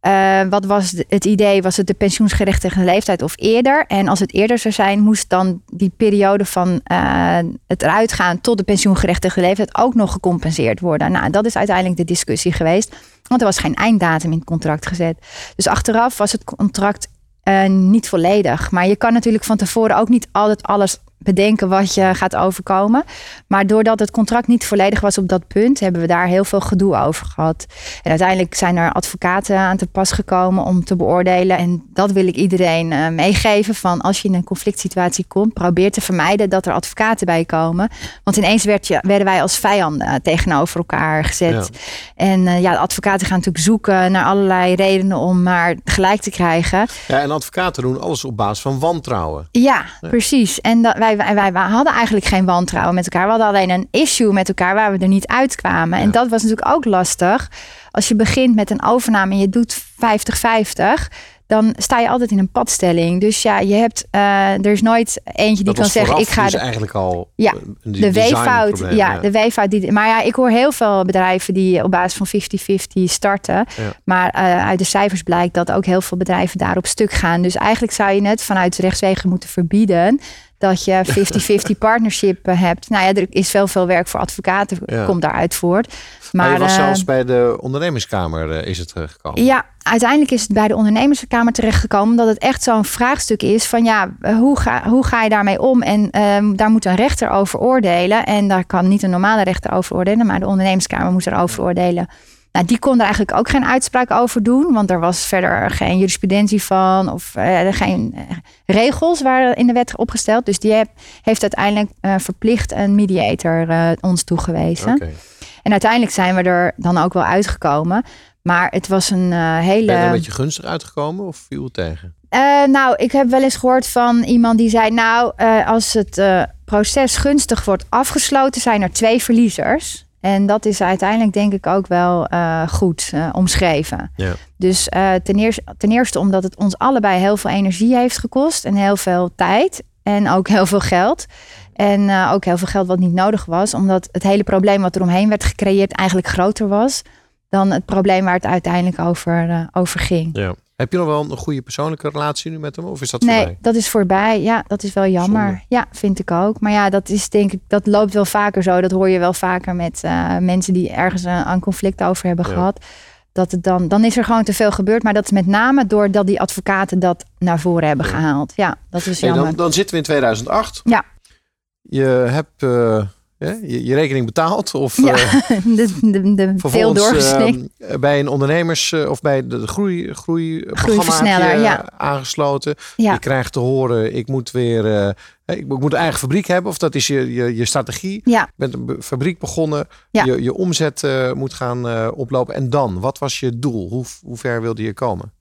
Eh, wat was het idee? Was het de pensioensgerechtigde leeftijd of eerder? En als het eerder zou zijn, moest dan die periode van eh, het eruit gaan tot de pensioengerechtigde leeftijd ook nog gecompenseerd worden. Nou, dat is uiteindelijk de discussie geweest. Want er was geen einddatum in het contract gezet. Dus achteraf was het contract eh, niet volledig. Maar je kan natuurlijk van tevoren ook niet altijd alles bedenken wat je gaat overkomen. Maar doordat het contract niet volledig was op dat punt, hebben we daar heel veel gedoe over gehad. En uiteindelijk zijn er advocaten aan te pas gekomen om te beoordelen. En dat wil ik iedereen eh, meegeven. Van als je in een conflict situatie komt, probeer te vermijden dat er advocaten bij komen. Want ineens werd je, werden wij als vijanden eh, tegenover elkaar gezet. En eh, ja, de advocaten gaan natuurlijk zoeken naar allerlei redenen om maar gelijk te krijgen. Ja, en advocaten doen alles op basis van wantrouwen. Ja, precies. En dat, wij, wij, wij, wij hadden eigenlijk geen wantrouwen met elkaar. We hadden alleen een issue met elkaar waar we er niet uitkwamen. En dat was natuurlijk ook lastig. Als je begint met een overname en je doet 50-50, dan sta je altijd in een padstelling. Dus ja, je hebt, eh, er is nooit eentje die dat kan zeggen, ik ga dus de- eigenlijk al ja, een de weeffout. designprobleem, Ja, de weeffout. Die, maar ja, ik hoor heel veel bedrijven die op basis van 50-50 starten. Ja. Maar eh, uit de cijfers blijkt dat ook heel veel bedrijven daarop stuk gaan. Dus eigenlijk zou je het vanuit rechtswegen moeten verbieden. Dat je 50-50 partnership eh, hebt. Nou ja, er is veel, veel werk voor advocaten, Ja. komt daaruit voort. Maar, Maar je was eh, zelfs bij de ondernemerskamer eh, is het eh, gekomen. ja, uiteindelijk is het bij de ondernemerskamer terechtgekomen. Omdat het echt zo'n vraagstuk is van ja, eh, hoe ga, hoe ga je daarmee om? En ehm, daar moet een rechter over oordelen. En daar kan niet een normale rechter over oordelen. Maar de ondernemerskamer moest erover oordelen. Nou, die kon er eigenlijk ook geen uitspraak over doen. Want er was verder geen jurisprudentie van. Of eh, geen eh, regels waren in de wet opgesteld. Dus die heb- heeft uiteindelijk eh, verplicht een mediator ons toegewezen. En uiteindelijk zijn we er dan ook wel uitgekomen. Maar het was een hele. Ben je er een beetje gunstig uitgekomen of viel het tegen? Nou, ik heb wel eens gehoord van iemand die zei: Nou, als het proces gunstig wordt afgesloten, zijn er twee verliezers. En dat is uiteindelijk, denk ik, ook wel eh, goed eh, omschreven. Ja. Dus eh, ten, eerste, ten eerste omdat het ons allebei heel veel energie heeft gekost en heel veel tijd en ook heel veel geld. En ook heel veel geld wat niet nodig was, omdat het hele probleem wat er omheen werd gecreëerd eigenlijk groter was dan het probleem waar het uiteindelijk over, over ging. Ja. Heb je nog wel een goede persoonlijke relatie nu met hem? Of is dat Nee, voorbij? dat is voorbij. Ja, dat is wel jammer. Zonde. Ja, vind ik ook. Maar ja, dat is denk ik, dat loopt wel vaker zo. Dat hoor je wel vaker met eh, mensen die ergens een, een conflict over hebben Ja. gehad. Dat het dan, dan is er gewoon te veel gebeurd. Maar dat is met name doordat die advocaten dat naar voren hebben gehaald. Ja, dat is Hey, jammer. dan, dan zitten we in 2008. Ja. Je hebt eh, je, je rekening betaald. Of Ja, eh, de, de, de veel doorgeslikt. eh, bij een ondernemers eh, of bij de groei, groei Groeiversneller, ja. aangesloten. Ja. Je krijgt te horen, ik moet weer ik, ik moet een eigen fabriek hebben. Of dat is je, je, je strategie. Ja. Je bent een fabriek begonnen. Je, je omzet moet gaan oplopen. En dan, wat was je doel? Hoe, hoe ver wilde je komen?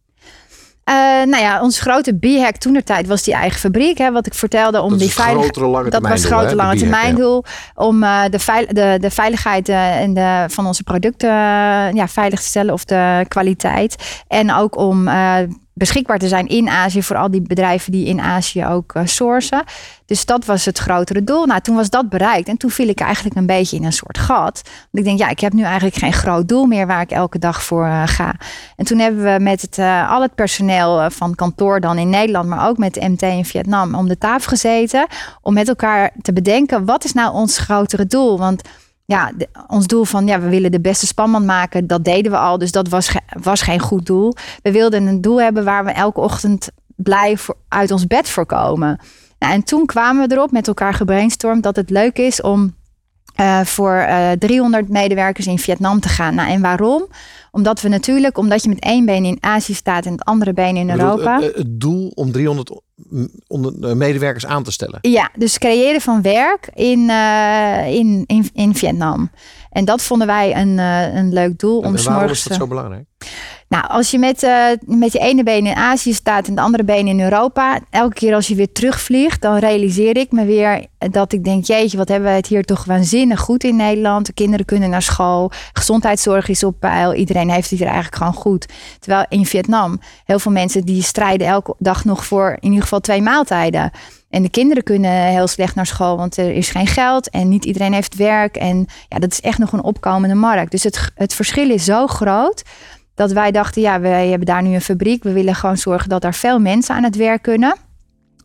Eh, nou ja, ons grote B-hack toen de tijd was die eigen fabriek. Hè, wat ik vertelde om Dat die het veilig- grotere lange Dat was het grote lange termijn doel. Om eh, de, veil- de, de veiligheid eh, en de, van onze producten ja, veilig te stellen. Of de kwaliteit. En ook om beschikbaar te zijn in Azië. Voor al die bedrijven die in Azië ook eh, sourcen. Dus dat was het grotere doel. Nou, toen was dat bereikt. En toen viel ik eigenlijk een beetje in een soort gat. Want ik denk, ja, ik heb nu eigenlijk geen groot doel meer waar ik elke dag voor eh, ga. En toen hebben we met het, eh, al het personeel van kantoor dan in Nederland, maar ook met de MT in Vietnam, om de tafel gezeten. Om met elkaar te bedenken, wat is nou ons grotere doel? Want ja, ons doel van ja, we willen de beste spanband maken, dat deden we al. Dus dat was, was geen goed doel. We wilden een doel hebben waar we elke ochtend blij uit ons bed voor komen. Nou, en toen kwamen we erop met elkaar gebrainstormd dat het leuk is om eh, voor eh 300 medewerkers in Vietnam te gaan. Nou, en waarom? Omdat we natuurlijk, omdat je met één been in Azië staat en het andere been in bedoel, Europa. Het, het doel om 300 onder- eh, medewerkers aan te stellen. Ja, dus creëren van werk in, eh, in, in, in Vietnam. En dat vonden wij een, eh, een leuk doel. Om en waarom s'morgens, is dat zo belangrijk? Nou, als je met, eh, met je ene been in Azië staat en de andere been in Europa, elke keer als je weer terugvliegt, dan realiseer ik me weer dat ik denk, jeetje, wat hebben we het hier toch waanzinnig goed in Nederland. De kinderen kunnen naar school, gezondheidszorg is op peil, iedereen heeft het hier eigenlijk gewoon goed. Terwijl in Vietnam, heel veel mensen die strijden elke dag nog voor in ieder geval twee maaltijden. En de kinderen kunnen heel slecht naar school, want er is geen geld en niet iedereen heeft werk. En ja, dat is echt nog een opkomende markt. Dus het, het verschil is zo groot dat wij dachten, ja, wij hebben daar nu een fabriek. We willen gewoon zorgen dat daar veel mensen aan het werk kunnen.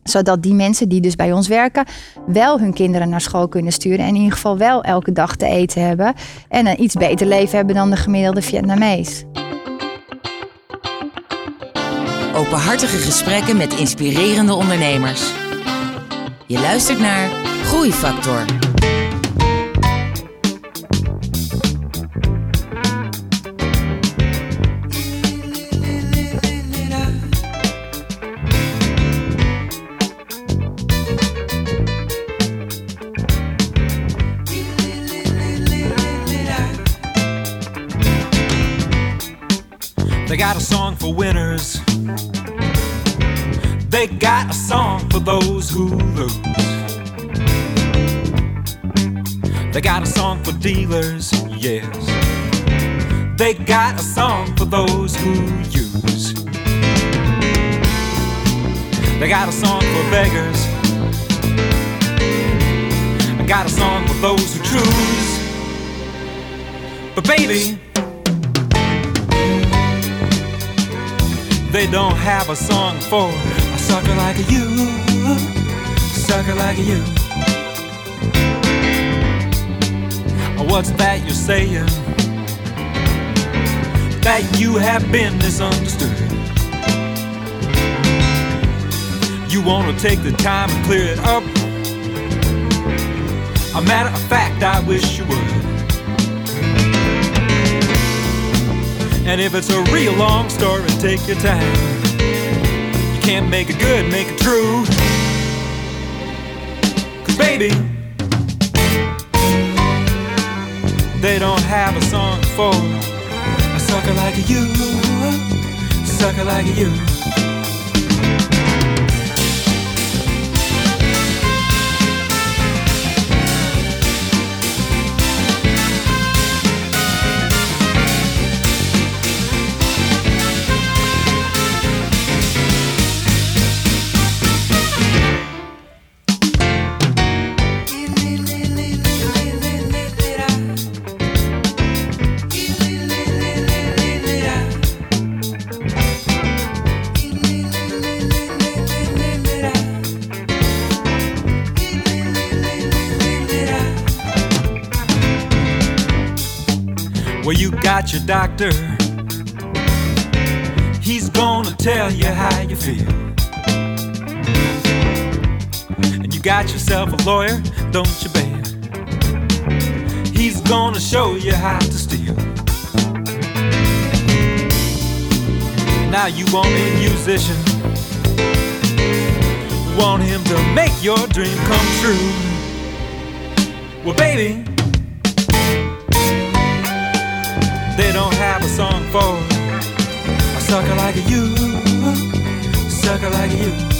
Zodat die mensen die dus bij ons werken, wel hun kinderen naar school kunnen sturen. En in ieder geval wel elke dag te eten hebben. En een iets beter leven hebben dan de gemiddelde Vietnamees. Openhartige gesprekken met inspirerende ondernemers. Je luistert naar Groeifactor. Got a song for winners. They got a song for those who lose. They got a song for dealers, yes. They got a song for those who use. They got a song for beggars. I got a song for those who choose. But baby, they don't have a song for a sucker like you, sucker like you. What's that you're saying? That you have been misunderstood. You wanna take the time and clear it up. A matter of fact, I wish you would. And if it's a real long story, take your time. You can't make it good, make it true. Cause baby, they don't have a song for a sucker like you, sucker like you. Well, you got your doctor. He's gonna tell you how you feel. And you got yourself a lawyer, don't you, babe? He's gonna show you how to steal. Now you want a musician. Want him to make your dream come true. Well, baby. They don't have a song for a sucker like you, sucker like you.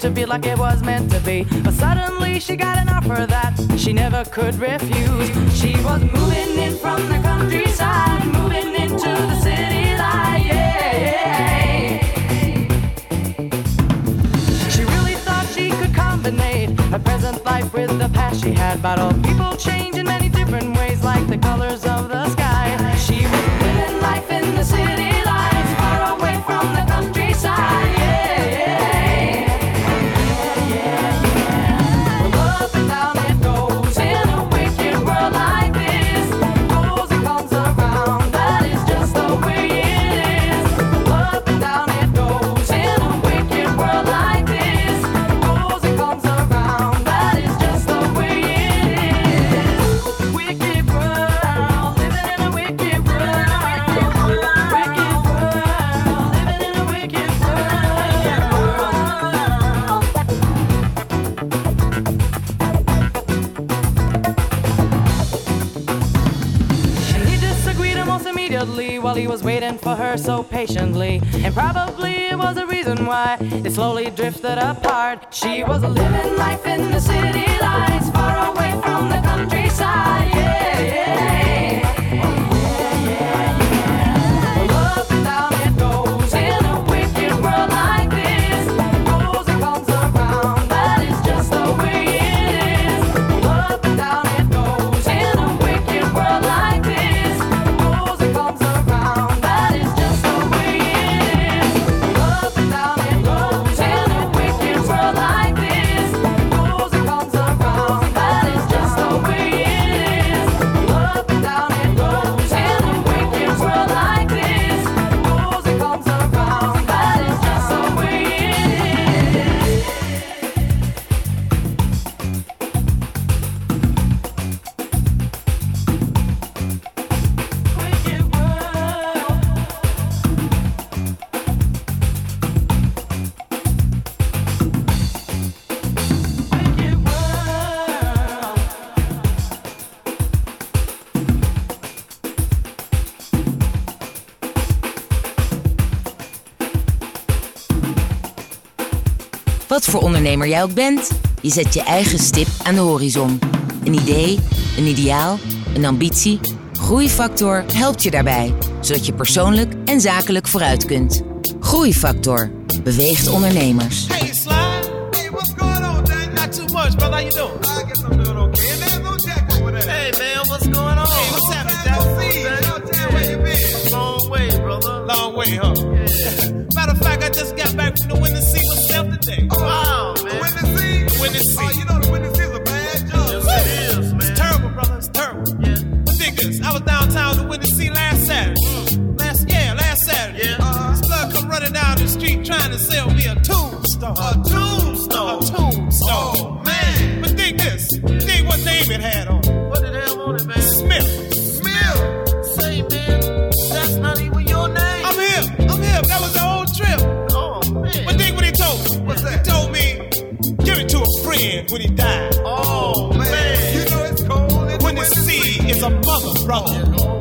to be like it was meant to be. But suddenly she got an offer that she never could refuse. She was moving in from the countryside, moving into the city life. Yeah, yeah. She really thought she could combine her present life with the past she had, but all people change. And probably it was the reason why it slowly drifted apart. She was living life in the city lights, voor ondernemer jij ook bent, je zet je eigen stip aan de horizon. Een idee, een ideaal, een ambitie. Groeifactor helpt je daarbij, zodat je persoonlijk en zakelijk vooruit kunt. Groeifactor beweegt ondernemers. Hey, Sly. Hey, what's going on, there. Hey, man, what's going on? Way, huh? Yeah. Matter of fact, I just got back from the winning seat myself today. Oh, wow, man. The winning seat? The winning seat. Oh, you know the winning seat's a bad job. Yes, it is, man. It's terrible, brother. It's terrible. Yeah. But think this. I was downtown the winning seat last Saturday. Last, yeah, last Saturday. Yeah. Uh, this blood come running down the street trying to sell me a tombstone. A tombstone? A tombstone. Oh, man. But think this. Think what name it had on. When he died. Oh, man. You know it's cold. When the sea is a mother, brother.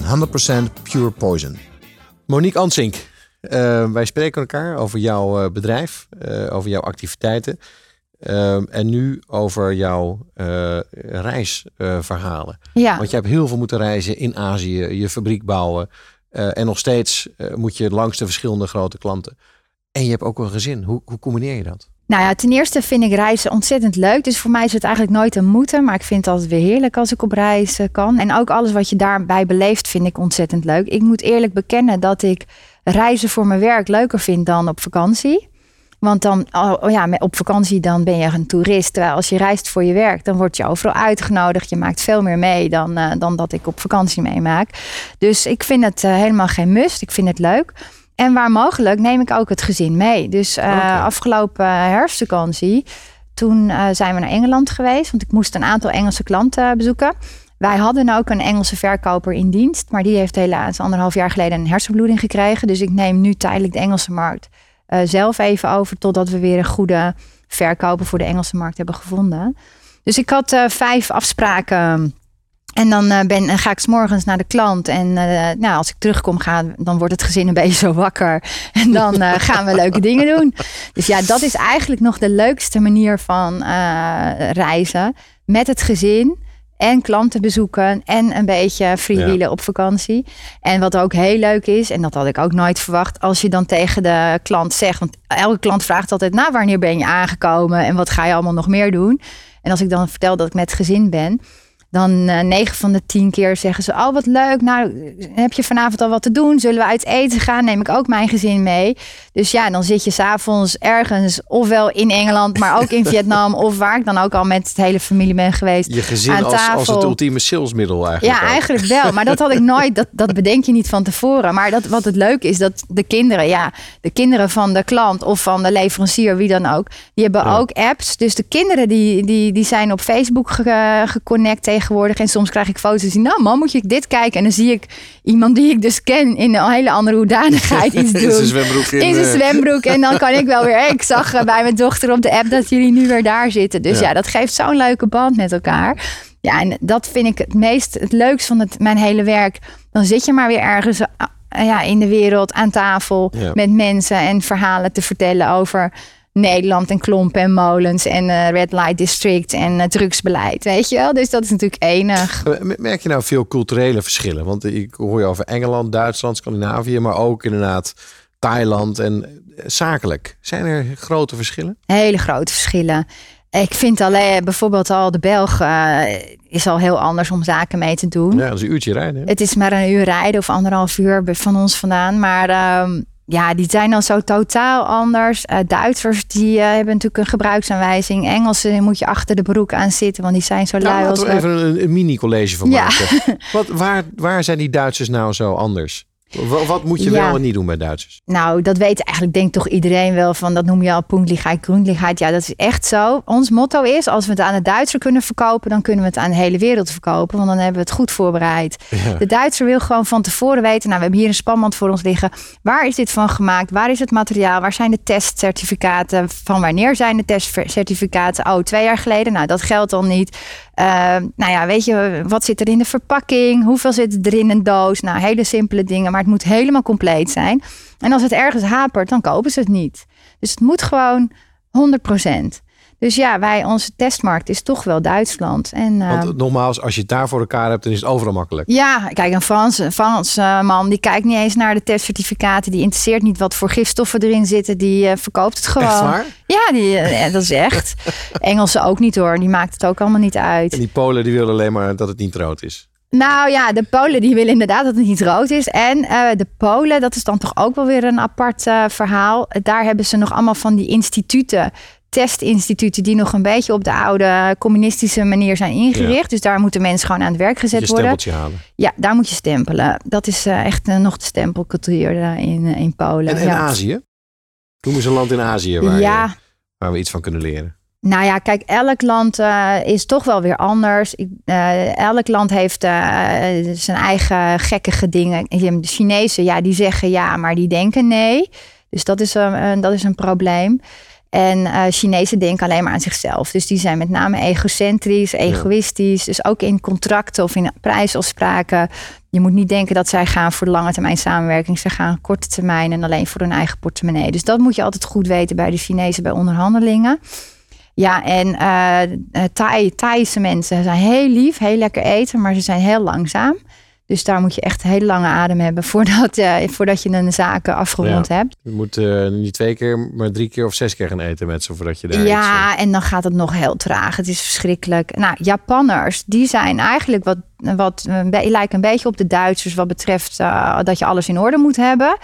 Van 100% Pure Poison. Monique Ansink, eh, wij spreken elkaar over jouw eh, bedrijf, eh, over jouw activiteiten. en nu over jouw eh, reisverhalen. Ja. Want je hebt heel veel moeten reizen in Azië, je fabriek bouwen. eh, en nog steeds eh, moet je langs de verschillende grote klanten. En je hebt ook een gezin. Hoe, hoe combineer je dat? Nou ja, ten eerste vind ik reizen ontzettend leuk. Dus voor mij is het eigenlijk nooit een moeten. Maar ik vind het altijd weer heerlijk als ik op reis kan. En ook alles wat je daarbij beleeft vind ik ontzettend leuk. Ik moet eerlijk bekennen dat ik reizen voor mijn werk leuker vind dan op vakantie. Want dan, oh, ja, op vakantie dan ben je een toerist. Terwijl als je reist voor je werk, dan word je overal uitgenodigd. Je maakt veel meer mee dan, eh, dan dat ik op vakantie meemaak. Dus ik vind het eh, helemaal geen must. Ik vind het leuk. En waar mogelijk neem ik ook het gezin mee. Dus eh, afgelopen herfstvakantie, toen eh, zijn we naar Engeland geweest. Want ik moest een aantal Engelse klanten eh, bezoeken. Wij hadden ook een Engelse verkoper in dienst. Maar die heeft helaas anderhalf jaar geleden een hersenbloeding gekregen. Dus ik neem nu tijdelijk de Engelse markt eh, zelf even over. Totdat we weer een goede verkoper voor de Engelse markt hebben gevonden. Dus ik had eh, vijf afspraken. En dan eh, ben, ga ik 's morgens naar de klant. En eh, nou, als ik terugkom, ga, dan wordt het gezin een beetje zo wakker. En dan eh, gaan we leuke dingen doen. Dus ja, dat is eigenlijk nog de leukste manier van eh, reizen. Met het gezin. En klanten bezoeken. En een beetje freewheelen Ja. op vakantie. En wat ook heel leuk is, en dat had ik ook nooit verwacht. Als je dan tegen de klant zegt. Want elke klant vraagt altijd: Nou, wanneer ben je aangekomen? En wat ga je allemaal nog meer doen? En als ik dan vertel dat ik met gezin ben. Dan eh 9 van de 10 keer zeggen ze: Oh, wat leuk. Nou, heb je vanavond al wat te doen? Zullen we uit eten gaan? Neem ik ook mijn gezin mee. Dus ja, dan zit je s'avonds ergens, ofwel in Engeland, maar ook in Vietnam, of waar ik dan ook al met het hele familie ben geweest. Je gezin aan als, als tafel. het ultieme salesmiddel eigenlijk. Ja, ook. eigenlijk wel. Maar dat had ik nooit. Dat, dat bedenk je niet van tevoren. Maar dat, wat het leuke is, dat de kinderen, ja, de kinderen van de klant of van de leverancier, wie dan ook, die hebben ook apps. Dus de kinderen die, die, die zijn op Facebook ge- geconnect tegenwoordig. En soms krijg ik foto's die, nou man, moet je dit kijken? En dan zie ik iemand die ik dus ken in een hele andere hoedanigheid iets doen. In zijn zwembroek in, In zijn eh. zwembroek. En dan kan ik wel weer. Ik zag eh, bij mijn dochter op de app dat jullie nu weer daar zitten. Dus Ja. ja, dat geeft zo'n leuke band met elkaar. Ja, en dat vind ik het meest, het leukst van het, mijn hele werk. Dan zit je maar weer ergens eh, ja, in de wereld aan tafel Ja. met mensen en verhalen te vertellen over Nederland en klompen en molens en eh, Red Light District en eh, drugsbeleid. Weet je wel? Dus dat is natuurlijk enig. Eh, Merk je nou veel culturele verschillen? Want ik hoor je over Engeland, Duitsland, Scandinavië, maar ook inderdaad Thailand en zakelijk. Zijn er grote verschillen? Hele grote verschillen. Ik vind alleen bijvoorbeeld al de Belg eh, is al heel anders om zaken mee te doen. Ja, dat is een uurtje rijden. hè? Het is maar een uur rijden of anderhalf uur van ons vandaan. Maar ehm, ja, die zijn dan zo totaal anders. Eh, Duitsers die eh, hebben natuurlijk een gebruiksaanwijzing. Engelsen moet je achter de broek aan zitten, want die zijn zo Nou, lui als laten we even een, een mini-college van Ja. maken. Wat, waar, waar zijn die Duitsers nou zo anders? Wat, wat moet je Ja. wel en niet doen bij Duitsers? Nou, dat weet eigenlijk denk ik toch iedereen wel van. Dat noem je al punktligheid, groenligheid. Ja, dat is echt zo. Ons motto is, als we het aan de Duitser kunnen verkopen... dan kunnen we het aan de hele wereld verkopen. Want dan hebben we het goed voorbereid. Ja. De Duitser wil gewoon van tevoren weten... nou, we hebben hier een spanband voor ons liggen. Waar is dit van gemaakt? Waar is het materiaal? Waar zijn de testcertificaten? Van wanneer zijn de testcertificaten? Oh, twee jaar geleden? Nou, dat geldt dan niet. Eh, nou ja, weet je, wat zit er in de verpakking? Hoeveel zit er in een doos? Nou, hele simpele dingen, maar het moet helemaal compleet zijn. En als het ergens hapert, dan kopen ze het niet. Dus het moet gewoon 100%. Dus ja, wij, onze testmarkt is toch wel Duitsland. En, Want nogmaals, als je het daar voor elkaar hebt, dan is het overal makkelijk. ja, kijk, een Frans, een Frans eh, man die kijkt niet eens naar de testcertificaten. Die interesseert niet wat voor gifstoffen erin zitten. Die eh, verkoopt het gewoon. Echt waar? Ja, die, eh, dat is echt. Engelsen ook niet hoor. Die maakt het ook allemaal niet uit. En die Polen die willen alleen maar dat het niet rood is. Nou ja, de Polen die willen inderdaad dat het niet rood is. En eh, de Polen, dat is dan toch ook wel weer een apart eh, verhaal. Daar hebben ze nog allemaal van die instituten, testinstituten, die nog een beetje op de oude communistische manier zijn ingericht. Ja. Dus daar moeten mensen gewoon aan het werk gezet je worden. stempeltje halen. Ja, daar moet je stempelen. Dat is eh, echt nog de stempelcultuur in, in Polen. En, en ja. Azië? Noem eens een land in Azië waar, Ja. je- waar we iets van kunnen leren. Nou ja, kijk, elk land eh, is toch wel weer anders. Ik, eh, elk land heeft eh, zijn eigen gekkige dingen. De Chinezen, ja, die zeggen ja, maar die denken nee. Dus dat is een, dat is een probleem. En Chinezen denken alleen maar aan zichzelf. Dus die zijn met name egocentrisch, egoïstisch. Dus ook in contracten of in prijsafspraken. Je moet niet denken dat zij gaan voor de lange termijn samenwerking. Ze gaan korte termijn en alleen voor hun eigen portemonnee. Dus dat moet je altijd goed weten bij de Chinezen bij onderhandelingen. Ja, en eh eh, Thai, Thaise mensen zijn heel lief, heel lekker eten, maar ze zijn heel langzaam. Dus daar moet je echt een hele lange adem hebben voordat, eh, voordat je een zaak eh, afgerond Ja. hebt. Je moet niet twee keer, maar drie keer of zes keer gaan eten met ze voordat je daar iets, Ja, en dan gaat het nog heel traag. Het is verschrikkelijk. Nou, Japanners, die zijn eigenlijk wat, wat lijken een beetje op de Duitsers wat betreft dat je alles in orde moet hebben.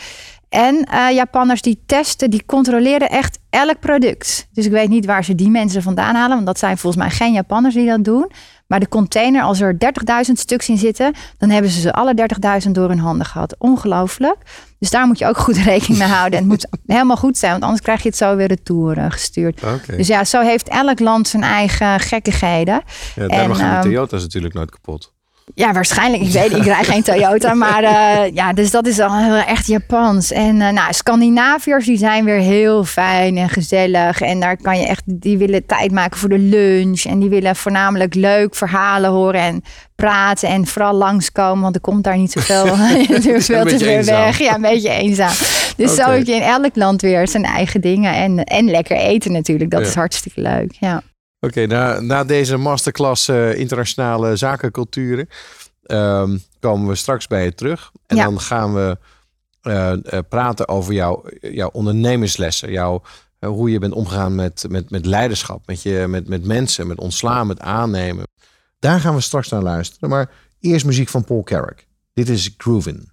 En Japanners die testen, die controleren echt elk product. Dus ik weet niet waar ze die mensen vandaan halen, want dat zijn volgens mij geen Japanners die dat doen. Maar de container, als er 30.000 stuks in zitten, dan hebben ze ze alle 30.000 door hun handen gehad. Ongelooflijk. Dus daar moet je ook goed rekening mee houden. En het moet helemaal goed zijn, want anders krijg je het zo weer retour gestuurd. Dus ja, zo heeft elk land zijn eigen gekkigheden. Ja, daarom En, gaan ehm, die Toyota's natuurlijk nooit kapot. Ja, waarschijnlijk. Ik weet, ik rijd geen Toyota. Maar eh, ja, dus dat is al heel echt Japans. En eh, nou, Scandinaviërs, die zijn weer heel fijn en gezellig. En daar kan je echt, die willen tijd maken voor de lunch. En die willen voornamelijk leuk verhalen horen en praten. En vooral langskomen, want er komt daar niet zoveel. duurt veel te eenzaam. weg. Ja, een beetje eenzaam. Dus zo Oké. heb je in elk land weer zijn eigen dingen. En, en lekker eten natuurlijk. Dat Ja. is hartstikke leuk. Ja. Oké, na, na deze masterclass eh, internationale zakenculturen ehm, komen we straks bij je terug. En Ja. dan gaan we eh, eh, praten over jouw, jouw ondernemerslessen. Jouw, hoe je bent omgegaan met, met, met leiderschap, met, je, met, met mensen, met ontslaan, met aannemen. Daar gaan we straks naar luisteren. Maar eerst muziek van Paul Carrick. Dit is Groovin'.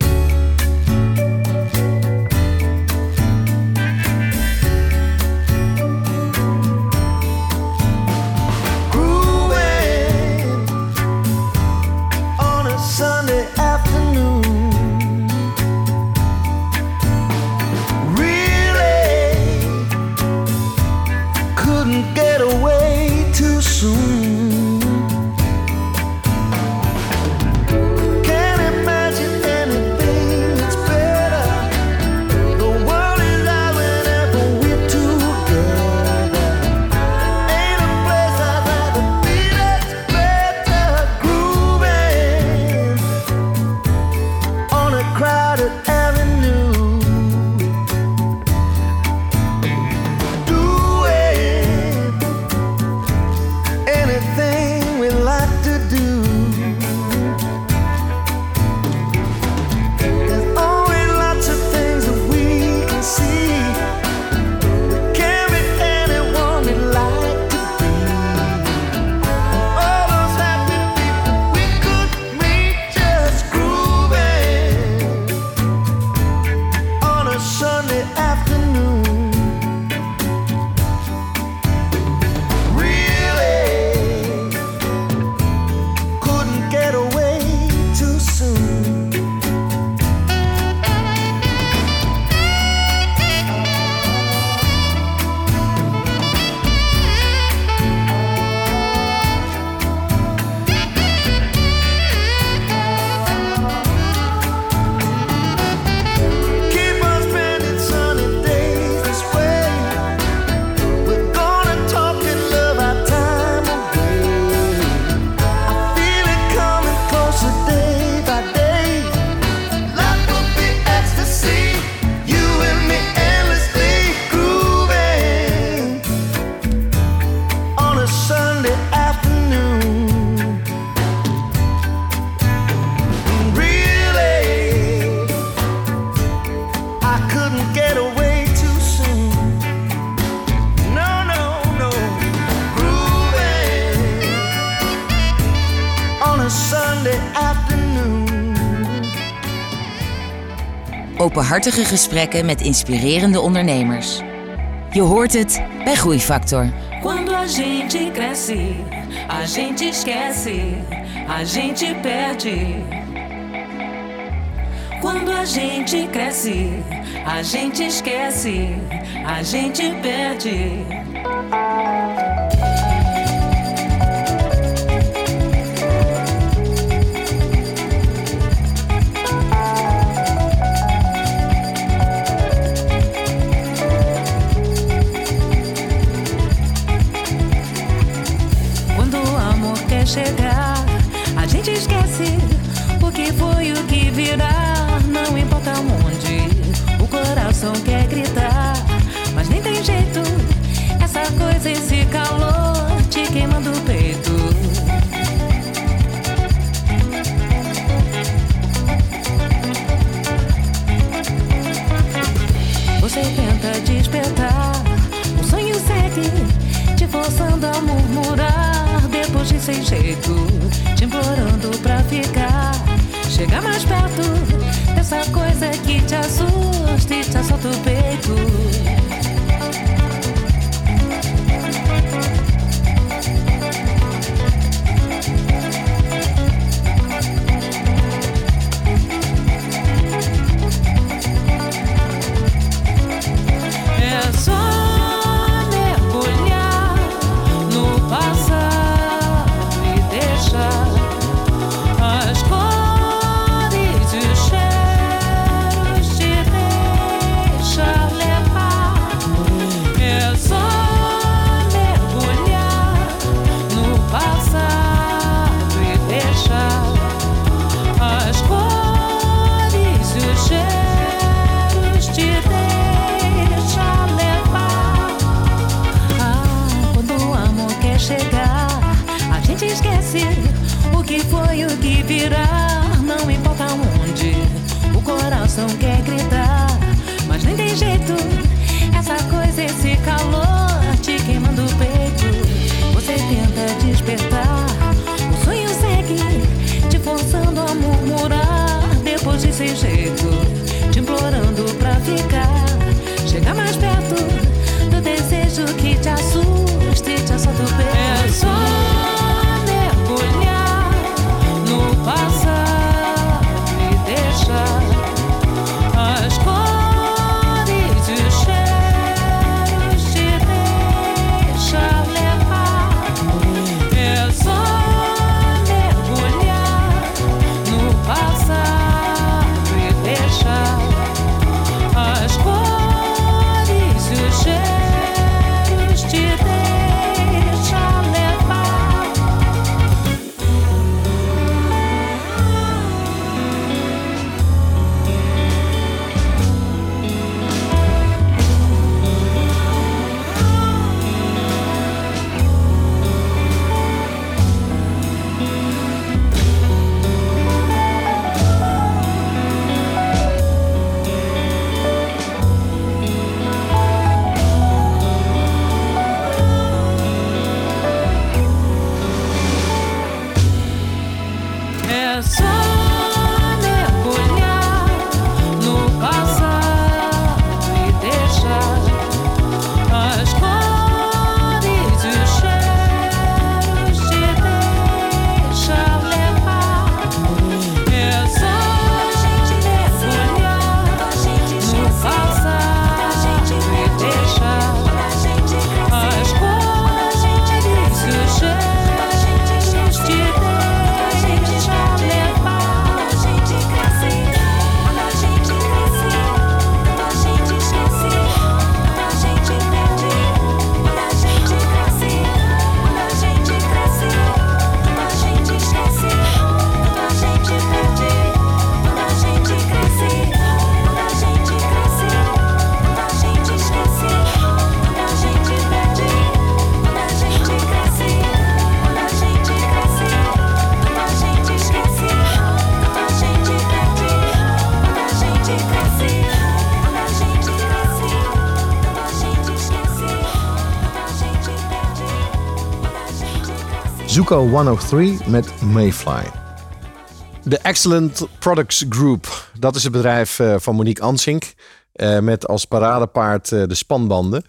openhartige gesprekken met inspirerende ondernemers. Je hoort het bij Groeifactor. Quando a gente cresce, a gente esquece, a gente perde. Quando a gente cresce, a gente esquece, a gente perde. jeito, te implorando pra ficar. Chega mais perto dessa Duco 103 met Mayfly. De Excellent Products Group, dat is het bedrijf eh, van Monique Ansink. Eh, met als paradepaard eh, de spanbanden.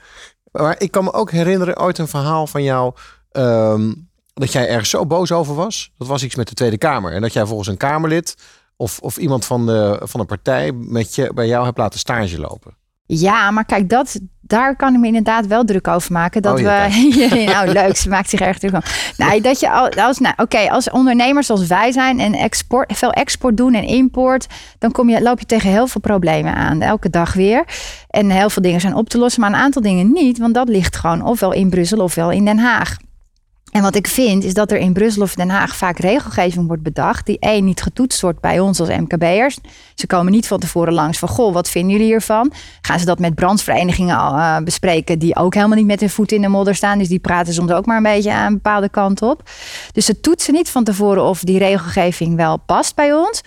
Maar ik kan me ook herinneren ooit een verhaal van jou. Ehm, dat jij ergens zo boos over was. Dat was iets met de Tweede Kamer. En dat jij volgens een Kamerlid of, of iemand van de, van de partij met je, bij jou hebt laten stage lopen. Ja, maar kijk, dat, daar kan ik me inderdaad wel druk over maken. Dat Oh, ja, we. nou, leuk, ze maakt zich erg druk. Nee, dat je al- als, nou, oké, als ondernemers zoals wij zijn en export, veel export doen en import, dan kom je, loop je tegen heel veel problemen aan. Elke dag weer. En heel veel dingen zijn op te lossen, maar een aantal dingen niet, want dat ligt gewoon ofwel in Brussel ofwel in Den Haag. En wat ik vind is dat er in Brussel of Den Haag vaak regelgeving wordt bedacht die één niet getoetst wordt bij ons als MKB'ers. Ze komen niet van tevoren langs van goh, wat vinden jullie hiervan? Gaan ze dat met brandsverenigingen eh, bespreken die ook helemaal niet met hun voet in de modder staan. Dus die praten soms ook maar een beetje aan een bepaalde kant op. Dus ze toetsen niet van tevoren of die regelgeving wel past bij ons.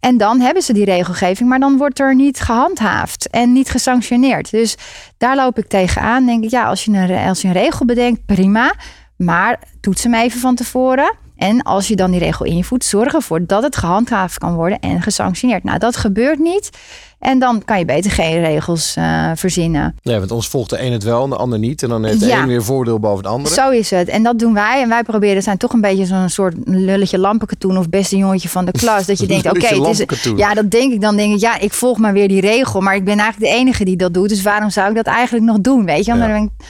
En dan hebben ze die regelgeving, maar dan wordt er niet gehandhaafd en niet gesanctioneerd. Dus daar loop ik tegenaan. Denk ik, ja, als je een, als je een regel bedenkt, prima. Maar toets hem even van tevoren. En als je dan die regel invoert, zorg ervoor dat het gehandhaafd kan worden en gesanctioneerd. Nou, dat gebeurt niet. En dan kan je beter geen regels eh, verzinnen. Nee, want ons volgt de een het wel en de ander niet. En dan heeft de Ja. een weer voordeel boven de andere. Zo is het. En dat doen wij. En wij proberen zijn toch een beetje zo'n soort lulletje lampenkatoen of beste jongetje van de klas. Dat je denkt, oké, het is. Ja, dat denk ik. Dan denk ik, ja, ik volg maar weer die regel. Maar ik ben eigenlijk de enige die dat doet. Dus waarom zou ik dat eigenlijk nog doen? Weet je? Want dan denk ik-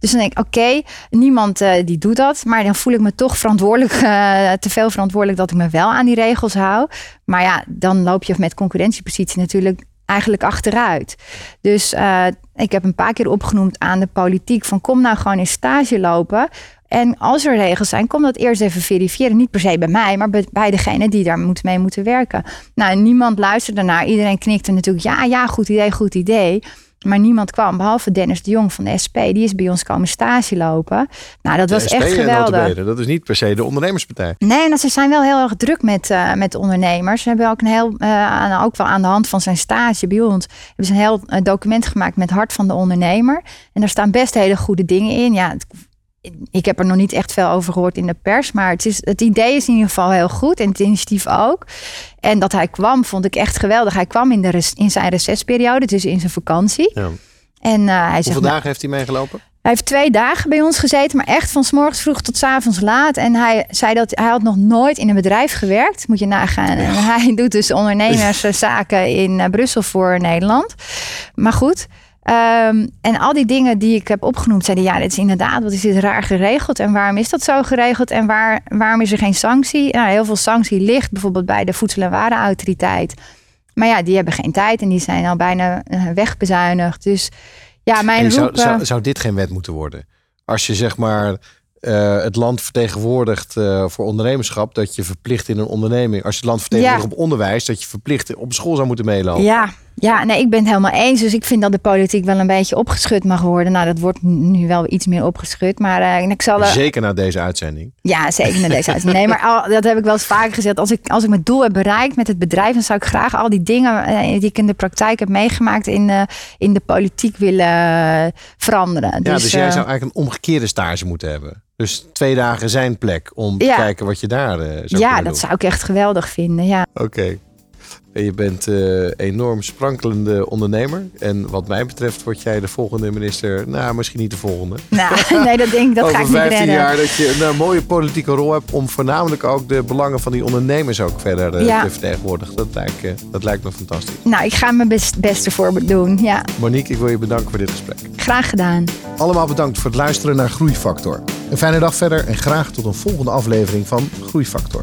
dus dan denk ik, oké, niemand eh, die doet dat. Maar dan voel ik me toch verantwoordelijk, eh, te veel verantwoordelijk dat ik me wel aan die regels hou. Maar ja, dan loop je met concurrentiepositie natuurlijk eigenlijk achteruit. Dus eh, ik heb een paar keer opgenoemd aan de politiek van kom nou gewoon in stage lopen. En als er regels zijn, kom dat eerst even verifiëren. Niet per se bij mij, maar bij, degene die daar moet, mee moeten werken. Nou, niemand luisterde naar. Iedereen knikte natuurlijk. Ja, ja, goed idee, goed idee. Maar niemand kwam, behalve Dennis de Jong van de SP. Die is bij ons komen stage lopen. Nou, dat was echt geweldig. Dat is niet per se de ondernemerspartij. Nee, ze zijn wel heel erg druk met, eh, met ondernemers. Ze hebben ook, een heel, eh, ook wel aan de hand van zijn stage bij ons... hebben ze een heel eh, document gemaakt met Hart van de Ondernemer. En daar staan best hele goede dingen in. Ja, het- ik heb er nog niet echt veel over gehoord in de pers. Maar het, is, het idee is in ieder geval heel goed. En het initiatief ook. En dat hij kwam, vond ik echt geweldig. Hij kwam in, de, res- in zijn recessperiode, dus in zijn vakantie. Ja. En eh, hij zegt... Hoeveel dagen heeft hij meegelopen? hij heeft twee dagen bij ons gezeten, maar echt van s morgens vroeg tot s avonds laat. En hij zei dat hij had nog nooit in een bedrijf gewerkt. Moet je nagaan. En hij doet dus ondernemerszaken in eh, Brussel voor Nederland. Maar goed. Ehm, en al die dingen die ik heb opgenoemd, zeiden ja, dit is inderdaad, wat is dit raar geregeld? En waarom is dat zo geregeld? En waar, waarom is er geen sanctie? Nou, heel veel sanctie ligt bijvoorbeeld bij de Voedsel- en Warenautoriteit. Maar ja, die hebben geen tijd en die zijn al bijna eh, wegbezuinigd. Dus ja, mijn zou, roep... eh, zou, zou dit geen wet moeten worden? Als je zeg maar eh, het land vertegenwoordigt voor ondernemerschap, dat je verplicht in een onderneming. Als je het land vertegenwoordigt Ja. op onderwijs, dat je verplicht op school zou moeten meelopen. Ja, ja, nee, ik ben het helemaal eens. Dus ik vind dat de politiek wel een beetje opgeschud mag worden. Nou, dat wordt nu wel iets meer opgeschud. Maar eh, ik zal er... Zeker na deze uitzending. Ja, zeker naar deze uitzending. Nee, maar al, dat heb ik wel eens vaker gezegd. Als ik, als ik mijn doel heb bereikt met het bedrijf, dan zou ik graag al die dingen eh, die ik in de praktijk heb meegemaakt in, de in de politiek willen eh, veranderen. ja, dus jij eh, zou eigenlijk een omgekeerde stage moeten hebben. Dus twee dagen zijn plek om te kijken wat je daar eh, zou ja, dat doen. zou ik echt geweldig vinden. Ja. Oké. Je bent eh enorm sprankelende ondernemer. En wat mij betreft word jij de volgende minister. Nou, misschien niet de volgende. Nou, nee, dat denk ik, dat Over ga ik niet 15 redden. jaar dat je een mooie politieke rol hebt om voornamelijk ook de belangen van die ondernemers ook verder eh, Ja. te vertegenwoordigen. Dat lijkt, eh, dat lijkt me fantastisch. Nou, ik ga mijn best, beste voor doen. Ja, Monique, ik wil je bedanken voor dit gesprek. graag gedaan. Allemaal bedankt voor het luisteren naar Groeifactor. Een fijne dag verder en graag tot een volgende aflevering van Groeifactor.